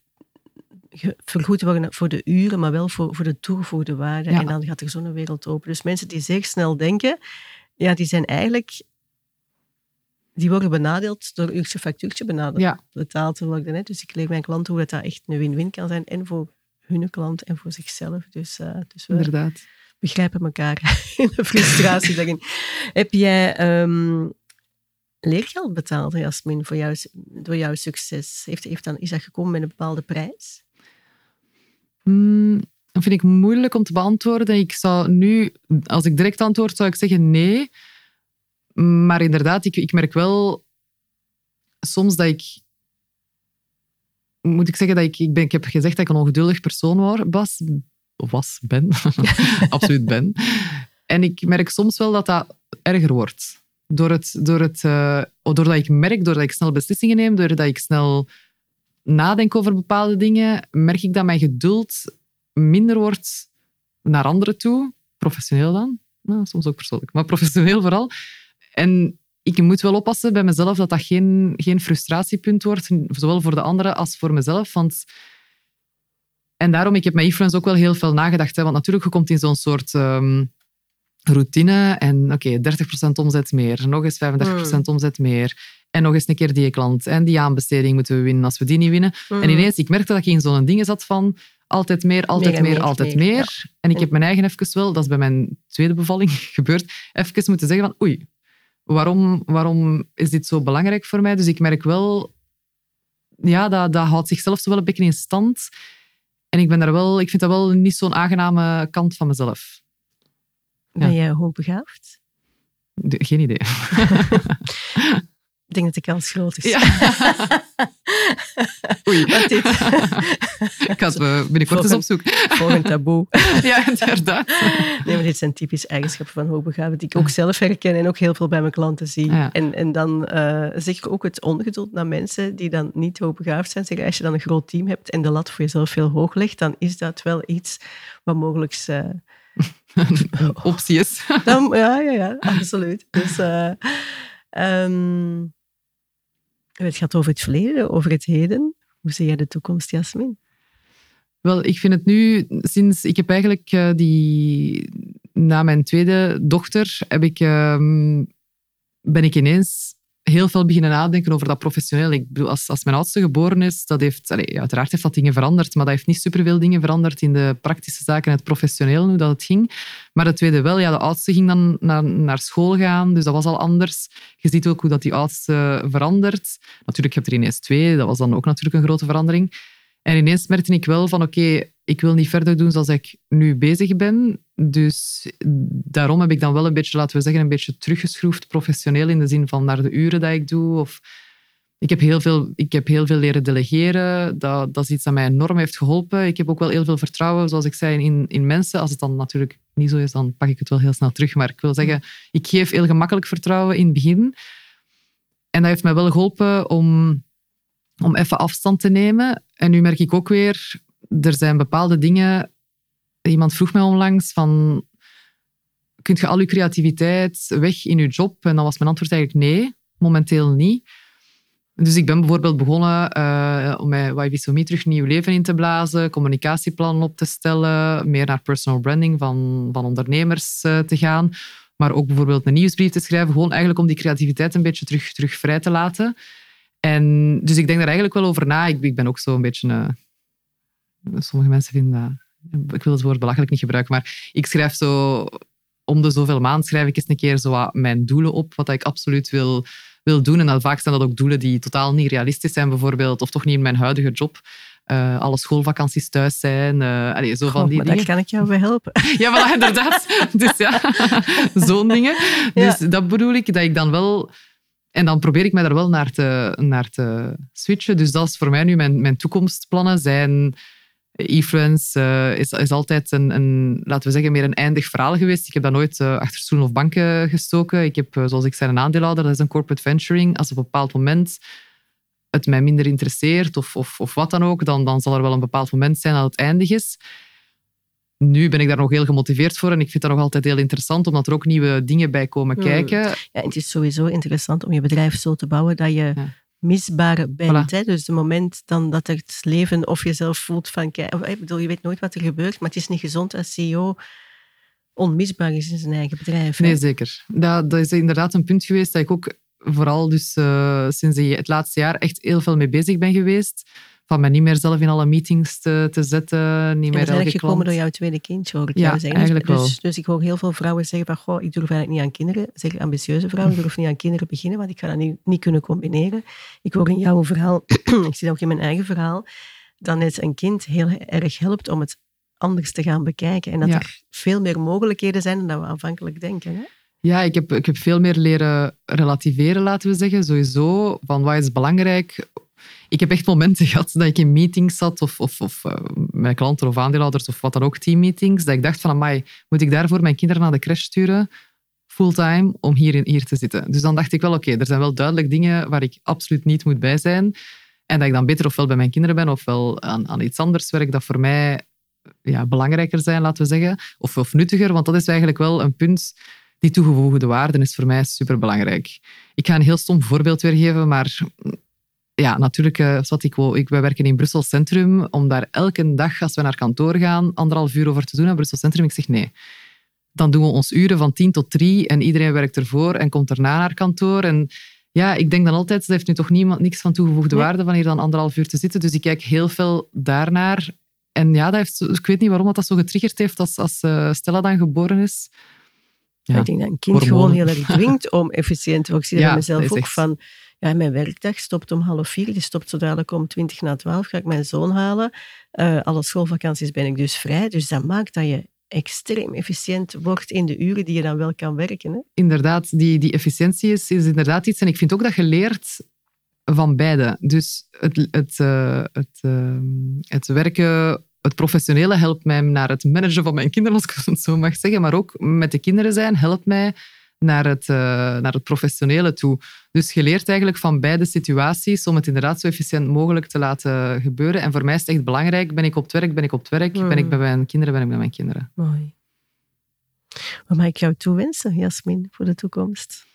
Speaker 2: vergoed worden voor de uren, maar wel voor, voor de toegevoegde waarde.
Speaker 1: Ja.
Speaker 2: En dan gaat er zo'n wereld open. Dus mensen die zeer snel denken, ja, die zijn eigenlijk... Die worden benadeeld door uurtje factuurtje benadeeld,
Speaker 1: Ja.
Speaker 2: betaald te worden. Hè. Dus ik leer mijn klanten hoe dat, dat echt een win-win kan zijn. En voor hun klant en voor zichzelf. Dus, eh, dus we,
Speaker 1: Inderdaad.
Speaker 2: begrijpen elkaar in de frustratie daarin. Heb jij ehm, leergeld betaald, Jasmin, voor jouw, door jouw succes? Heeft, heeft dan, is dat gekomen met een bepaalde prijs?
Speaker 1: Hmm, dat vind ik moeilijk om te beantwoorden. Ik zou nu, als ik direct antwoord, zou ik zeggen nee. Maar inderdaad, ik, ik merk wel soms dat ik... Moet ik zeggen dat ik... Ik, ben, ik heb gezegd dat ik een ongeduldig persoon wa- was. Was, ben. Absoluut ben. En ik merk soms wel dat dat erger wordt. Door het, door het, eh, doordat ik merk, doordat ik snel beslissingen neem, doordat ik snel nadenk over bepaalde dingen, merk ik dat mijn geduld minder wordt naar anderen toe. Professioneel dan. Nou, soms ook persoonlijk, maar professioneel vooral. En ik moet wel oppassen bij mezelf dat dat geen, geen frustratiepunt wordt, zowel voor de anderen als voor mezelf. Want en daarom, ik heb met influence ook wel heel veel nagedacht. Hè, want natuurlijk, je komt in zo'n soort ehm, routine en oké, 30% omzet meer, nog eens 35% omzet meer. En nog eens een keer die klant. En die aanbesteding moeten we winnen als we die niet winnen. En ineens, ik merkte dat ik in zo'n ding zat van altijd meer, altijd
Speaker 2: Meer
Speaker 1: meer,
Speaker 2: en meer,
Speaker 1: altijd
Speaker 2: meer,
Speaker 1: meer. En ik heb mijn eigen even wel, dat is bij mijn tweede bevalling gebeurd, even moeten zeggen van oei, waarom, waarom is dit zo belangrijk voor mij? Dus ik merk wel, ja, dat, dat houdt zichzelf zo wel een beetje in stand. En ik, ben daar wel, ik vind dat wel niet zo'n aangename kant van mezelf.
Speaker 2: Ben jij hoogbegaafd?
Speaker 1: Geen idee.
Speaker 2: Ik denk dat de kans groot is.
Speaker 1: Ja. Oei.
Speaker 2: Wat dit?
Speaker 1: Ik ga het eh, binnenkort eens opzoeken.
Speaker 2: Volgend taboe.
Speaker 1: Ja, inderdaad.
Speaker 2: Nee, maar dit zijn typische eigenschappen van hoogbegaafden die ik ook zelf herken en ook heel veel bij mijn klanten zie.
Speaker 1: Ja.
Speaker 2: En, en dan eh zeg ik ook het ongeduld naar mensen die dan niet hoogbegaafd zijn. Zeg, als je dan een groot team hebt en de lat voor jezelf veel hoog legt, dan is dat wel iets wat mogelijk... eh,
Speaker 1: Optie is.
Speaker 2: dan, ja, ja, ja, absoluut. Dus... eh ehm, het gaat over het verleden, over het heden. Hoe zie jij de toekomst, Jasmin?
Speaker 1: Wel, ik vind het nu, sinds ik heb eigenlijk eh, die, na mijn tweede dochter, heb ik, ehm, ben ik ineens heel veel beginnen nadenken over dat professioneel. Ik bedoel, als, als mijn oudste geboren is, dat heeft, uiteraard heeft dat dingen veranderd, maar dat heeft niet superveel dingen veranderd in de praktische zaken, het professioneel, hoe dat het ging. Maar de tweede wel, ja, de oudste ging dan naar, naar school gaan, dus dat was al anders. Je ziet ook hoe dat die oudste verandert. Natuurlijk, je er ineens twee, dat was dan ook natuurlijk een grote verandering. En ineens merkte ik wel van oké, ik wil niet verder doen zoals ik nu bezig ben. Dus daarom heb ik dan wel een beetje, laten we zeggen, een beetje teruggeschroefd professioneel in de zin van naar de uren dat ik doe. Of ik heb heel veel, ik heb heel veel leren delegeren. Dat, dat is iets dat mij enorm heeft geholpen. Ik heb ook wel heel veel vertrouwen, zoals ik zei, in, in mensen. Als het dan natuurlijk niet zo is, dan pak ik het wel heel snel terug. Maar ik wil zeggen, ik geef heel gemakkelijk vertrouwen in het begin. En dat heeft mij wel geholpen om, om even afstand te nemen. En nu merk ik ook weer, er zijn bepaalde dingen... Iemand vroeg mij onlangs van... kun je al je creativiteit weg in je job? En dan was mijn antwoord eigenlijk nee, momenteel niet. Dus ik ben bijvoorbeeld begonnen uh, om met YVSOMI terug nieuw leven in te blazen, communicatieplannen op te stellen, meer naar personal branding van, van ondernemers uh, te gaan. Maar ook bijvoorbeeld een nieuwsbrief te schrijven, gewoon eigenlijk om die creativiteit een beetje terug, terug vrij te laten. En dus ik denk daar eigenlijk wel over na. Ik, ik ben ook zo een beetje... Uh, sommige mensen vinden dat... Ik wil het woord belachelijk niet gebruiken, maar ik schrijf zo... Om de zoveel maand schrijf ik eens een keer zo mijn doelen op, wat ik absoluut wil, wil doen. En dan vaak zijn dat ook doelen die totaal niet realistisch zijn, bijvoorbeeld. Of toch niet in mijn huidige job. Uh, alle schoolvakanties thuis zijn. Uh, allez, zo van die
Speaker 2: maar
Speaker 1: dingen.
Speaker 2: daar kan ik jou bij helpen.
Speaker 1: ja, voilà, inderdaad. dus ja, zo'n dingen. Dus dat bedoel ik, dat ik dan wel... En dan probeer ik mij daar wel naar te, naar te switchen. Dus dat is voor mij nu mijn, mijn toekomstplannen. Zijn e-friends uh, is, is altijd een, een, laten we zeggen, meer een eindig verhaal geweest. Ik heb dat nooit uh, achter stoelen of banken gestoken. Ik heb, zoals ik zei, een aandeelhouder. Dat is een corporate venturing. Als op een bepaald moment het mij minder interesseert of, of, of wat dan ook, dan, dan zal er wel een bepaald moment zijn dat het eindig is. Nu ben ik daar nog heel gemotiveerd voor en ik vind dat nog altijd heel interessant, omdat er ook nieuwe dingen bij komen kijken.
Speaker 2: Ja, het is sowieso interessant om je bedrijf zo te bouwen dat je ja. misbaar bent. Voilà. Hè? Dus het moment dan dat het leven of jezelf voelt van... Kijk, ik bedoel, je weet nooit wat er gebeurt, maar het is niet gezond als CEO onmisbaar is in zijn eigen bedrijf.
Speaker 1: Hè? Nee, zeker. Dat, dat is inderdaad een punt geweest dat ik ook vooral dus uh, sinds het laatste jaar echt heel veel mee bezig ben geweest. Van mij niet meer zelf in alle meetings te, te zetten. Niet meer
Speaker 2: dat is gekomen door jouw tweede kindje, hoor ik
Speaker 1: ja,
Speaker 2: zeggen.
Speaker 1: eigenlijk
Speaker 2: dus,
Speaker 1: wel.
Speaker 2: Dus, dus ik hoor heel veel vrouwen zeggen van, goh, ik durf eigenlijk niet aan kinderen. Zeg ambitieuze vrouwen, ik durf niet aan kinderen beginnen, want ik ga dat niet, niet kunnen combineren. Ik hoor in jouw verhaal, ik zie dat ook in mijn eigen verhaal, dat net een kind heel erg helpt om het anders te gaan bekijken. En dat
Speaker 1: Ja.
Speaker 2: er veel meer mogelijkheden zijn dan we aanvankelijk denken. Hè?
Speaker 1: Ja, ik heb, ik heb veel meer leren relativeren, laten we zeggen. Sowieso, van wat is belangrijk. Ik heb echt momenten gehad dat ik in meetings zat, of, of, of uh, met klanten of aandeelhouders, of wat dan ook, teammeetings, dat ik dacht van, amai, moet ik daarvoor mijn kinderen naar de crash sturen, fulltime, om hier, in, hier te zitten? Dus dan dacht ik wel, oké, er zijn wel duidelijk dingen waar ik absoluut niet moet bij zijn. En dat ik dan beter ofwel bij mijn kinderen ben, ofwel aan, aan iets anders werk dat voor mij ja, belangrijker zijn, laten we zeggen. Of, of nuttiger, want dat is eigenlijk wel een punt die toegevoegde waarde is voor mij superbelangrijk. Ik ga een heel stom voorbeeld weergeven, maar ja, natuurlijk, uh, wat ik, ik, wij werken in Brussel Centrum, om daar elke dag, als we naar kantoor gaan, anderhalf uur over te doen aan Brussel Centrum. Ik zeg nee. Dan doen we ons uren van tien tot drie en iedereen werkt ervoor en komt daarna naar kantoor. En ja, ik denk dan altijd, dat heeft nu toch niemand niks van toegevoegde
Speaker 2: Nee.
Speaker 1: waarde van hier dan anderhalf uur te zitten. Dus ik kijk heel veel daarnaar. En ja, dat heeft, ik weet niet waarom dat, dat zo getriggerd heeft als, als uh, Stella dan geboren is.
Speaker 2: Ja. Ik denk dat een kind
Speaker 1: Hormonen.
Speaker 2: gewoon heel erg dwingt om efficiënt te worden. Ik zie dat
Speaker 1: Ja,
Speaker 2: mezelf ook
Speaker 1: echt-
Speaker 2: van... Ja, mijn werkdag stopt om half vier. Die stopt zo dadelijk om twintig na twaalf. Ga ik mijn zoon halen. Eh, alle schoolvakanties ben ik dus vrij. Dus dat maakt dat je extreem efficiënt wordt in de uren die je dan wel kan werken. Hè?
Speaker 1: inderdaad, die, die efficiëntie is, is inderdaad iets. En ik vind ook dat je leert van beide. Dus het, het, uh, het, uh, het werken, het professionele helpt mij naar het managen van mijn kinderen, als ik het zo mag zeggen. Maar ook met de kinderen zijn helpt mij naar het, uh, naar het professionele toe. Dus je leert eigenlijk van beide situaties om het inderdaad zo efficiënt mogelijk te laten gebeuren. En voor mij is het echt belangrijk, ben ik op het werk, ben ik op het werk.
Speaker 2: Mm.
Speaker 1: Ben ik bij mijn kinderen, ben ik bij mijn kinderen.
Speaker 2: Mooi. Wat mag ik jou toewensen, Jasmin, voor de toekomst?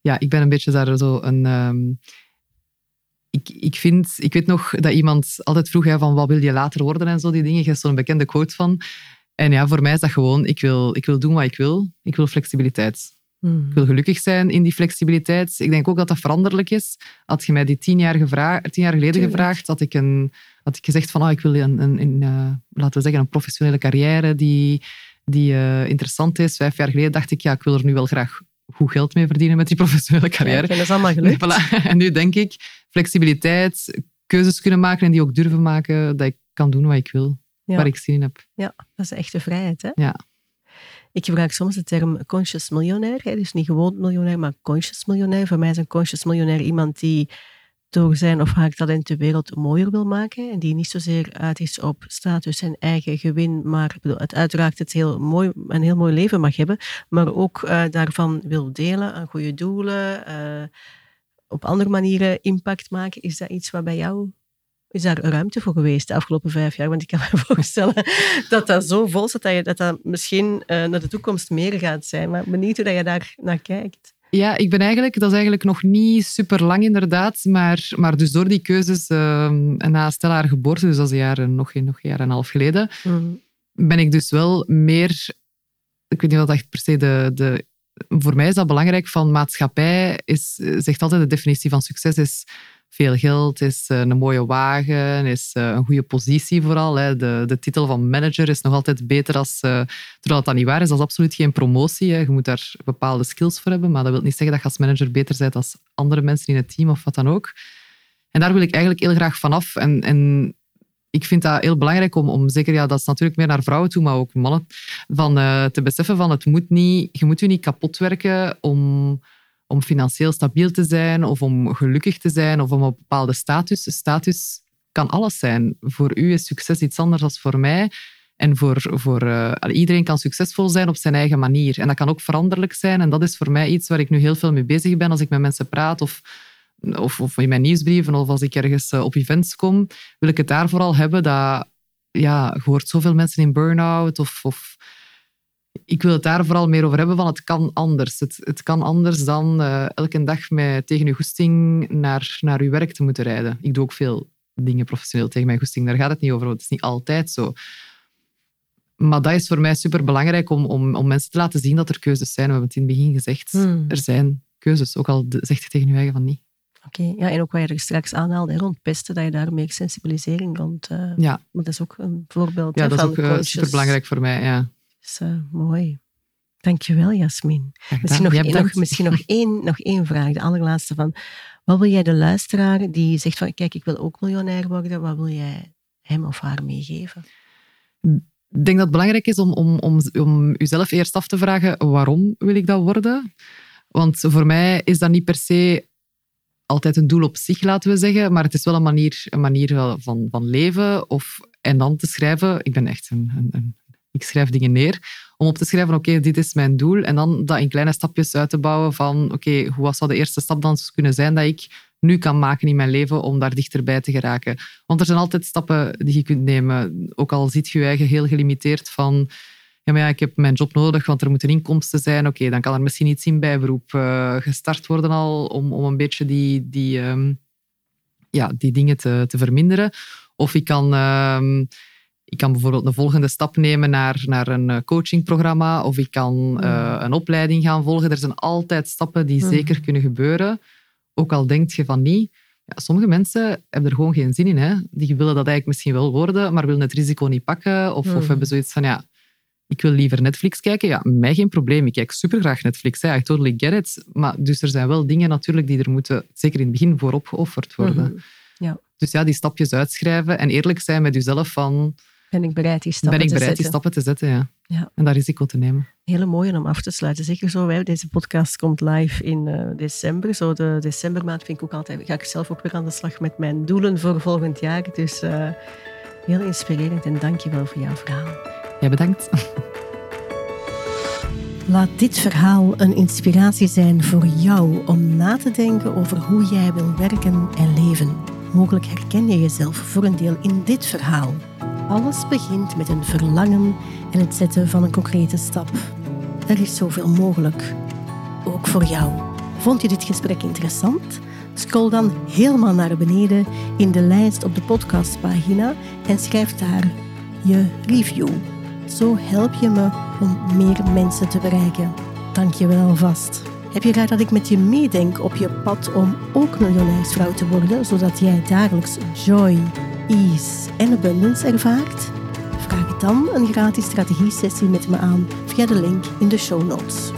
Speaker 1: ja, ik ben een beetje daar zo een. Um, ik, ik vind, ik weet nog dat iemand altijd vroeg hè, van wat wil je later worden en zo die dingen. Je hebt zo'n bekende quote van. En ja, voor mij is dat gewoon, ik wil, ik wil doen wat ik wil. Ik wil flexibiliteit.
Speaker 2: Hmm.
Speaker 1: Ik wil gelukkig zijn in die flexibiliteit. Ik denk ook dat dat veranderlijk is. Had je mij die tien jaar, tien jaar geleden
Speaker 2: Tuurlijk.
Speaker 1: gevraagd, had ik, een, had ik gezegd van oh, ik wil een, een, een uh, laten we zeggen, een professionele carrière die, die uh, interessant is. Vijf jaar geleden dacht ik, ja, ik wil er nu wel graag goed geld mee verdienen met die professionele carrière.
Speaker 2: Ja, dat is allemaal gelukt.
Speaker 1: Voilà. En nu denk ik, flexibiliteit, keuzes kunnen maken en die ook durven maken, dat ik kan doen wat ik wil,
Speaker 2: ja.
Speaker 1: waar ik zin in heb.
Speaker 2: Ja, dat is echte vrijheid. Hè?
Speaker 1: Ja.
Speaker 2: Ik gebruik soms de term conscious miljonair. Hè? Dus niet gewoon miljonair, maar conscious miljonair. Voor mij is een conscious miljonair iemand die door zijn of haar talent de wereld mooier wil maken. En die niet zozeer uit is op status en eigen gewin, maar bedoel, het uiteraard het heel mooi, een heel mooi leven mag hebben, maar ook uh, daarvan wil delen aan goede doelen, uh, op andere manieren impact maken. Is dat iets wat bij jou is daar ruimte voor geweest de afgelopen vijf jaar? Want ik kan me voorstellen dat dat zo vol staat dat je, dat, dat misschien uh, naar de toekomst meer gaat zijn. Maar benieuwd hoe dat je daar naar kijkt.
Speaker 1: Ja, ik ben eigenlijk, dat is eigenlijk nog niet super lang inderdaad, maar, maar dus door die keuzes uh, na Stella haar geboorte, dus dat is een jaar, nog, nog een jaar en een half geleden, mm. ben ik dus wel meer, ik weet niet wat echt per se de, de voor mij is dat belangrijk van maatschappij, is, zegt altijd de definitie van succes is veel geld, is eh, een mooie wagen, is eh, een goede positie vooral. De, de titel van manager is nog altijd beter als... Uh, terwijl dat niet waar is, dat is absoluut geen promotie. Je moet daar bepaalde skills voor hebben, maar dat wil niet zeggen dat je als manager beter bent als andere mensen in het team of wat dan ook. En daar wil ik eigenlijk heel graag vanaf. En, en ik vind dat heel belangrijk om, om zeker, ja, dat is natuurlijk meer naar vrouwen toe, maar ook mannen, van, te beseffen van het moet niet, je moet je niet kapot werken om om financieel stabiel te zijn of om gelukkig te zijn of om een bepaalde status. Status kan alles zijn. Voor u is succes iets anders dan voor mij. En voor, voor uh, iedereen kan succesvol zijn op zijn eigen manier. En dat kan ook veranderlijk zijn. En dat is voor mij iets waar ik nu heel veel mee bezig ben als ik met mensen praat of, of, of in mijn nieuwsbrieven of als ik ergens eh, op events kom. Wil ik het daar vooral hebben dat ja, je hoort zoveel mensen in burn-out of, of ik wil het daar vooral meer over hebben van het kan anders. Het, het kan anders dan uh, elke dag met, tegen uw goesting naar, naar uw werk te moeten rijden. Ik doe ook veel dingen professioneel tegen mijn goesting. Daar gaat het niet over, want het is niet altijd zo. Maar dat is voor mij super belangrijk om, om, om mensen te laten zien dat er keuzes zijn. We hebben het in het begin gezegd. Hmm. Er zijn keuzes, ook al zegt je tegen je eigen van niet.
Speaker 2: Oké, ja, en ook wat je er straks aanhaalde rond pesten, dat je daar meer sensibilisering rond... Uh, ja. Maar dat is ook een voorbeeld
Speaker 1: Ja, dat is ook uh, super belangrijk voor mij, ja.
Speaker 2: Dus, uh, mooi. Dankjewel, Jasmin. Misschien, nog, één, nog, misschien nog, één, nog één vraag, de allerlaatste van. Wat wil jij de luisteraar die zegt van, kijk, ik wil ook miljonair worden, wat wil jij hem of haar meegeven?
Speaker 1: Ik denk dat het belangrijk is om, om, om, om jezelf eerst af te vragen, waarom wil ik dat worden? Want voor mij is dat niet per se altijd een doel op zich, laten we zeggen, maar het is wel een manier, een manier van, van leven. Of, en dan te schrijven, ik ben echt een, een, ik schrijf dingen neer, om op te schrijven, oké, dit is mijn doel. En dan dat in kleine stapjes uit te bouwen van, oké, hoe zou de eerste stap dan kunnen zijn dat ik nu kan maken in mijn leven om daar dichterbij te geraken. Want er zijn altijd stappen die je kunt nemen. Ook al ziet je je eigen heel gelimiteerd van, ja, maar ja, ik heb mijn job nodig, want er moeten inkomsten zijn. Oké, dan kan er misschien iets in bijberoep uh, gestart worden al om, om een beetje die, die, um, ja, die dingen te, te verminderen. Of ik kan... Um, ik kan bijvoorbeeld een volgende stap nemen naar, naar een eh, coachingprogramma of ik kan uh, een opleiding gaan volgen. Er zijn altijd stappen die hmm. zeker kunnen gebeuren. Ook al denk je van niet. Ja, sommige mensen hebben er gewoon geen zin in. Hè? Die willen dat eigenlijk misschien wel worden, maar willen het risico niet pakken. Of, of hmm. hebben zoiets van, ja, ik wil liever Netflix kijken. Ja, mij geen probleem. Ik kijk supergraag Netflix. Hè. I totally get it. Maar dus er zijn wel dingen natuurlijk die er moeten, zeker in het begin, voor opgeofferd worden. Hmm. Ja. Dus ja, die stapjes uitschrijven en eerlijk zijn met jezelf van
Speaker 2: ben ik bereid die stappen
Speaker 1: ben ik bereid die stappen te zetten, ja. ja. En dat risico te nemen.
Speaker 2: Hele mooie om af te sluiten. Zeker zo, hè. deze podcast komt live in uh, december. Zo de decembermaand vind ik ook altijd... Ga ik zelf ook weer aan de slag met mijn doelen voor volgend jaar. Dus uh, heel inspirerend en dank je wel voor jouw verhaal.
Speaker 1: Ja, bedankt.
Speaker 2: Laat dit verhaal een inspiratie zijn voor jou om na te denken over hoe jij wil werken en leven. Mogelijk herken je jezelf voor een deel in dit verhaal. Alles begint met een verlangen en het zetten van een concrete stap. Er is zoveel mogelijk. Ook voor jou. Vond je dit gesprek interessant? Scroll dan helemaal naar beneden in de lijst op de podcastpagina en schrijf daar je review. Zo help je me om meer mensen te bereiken. Dank je wel alvast. Heb je graag dat ik met je meedenk op je pad om ook miljonairsvrouw te worden, zodat jij dagelijks joy, en abundance ervaart? Vraag dan een gratis strategie-sessie met me aan via de link in de show notes.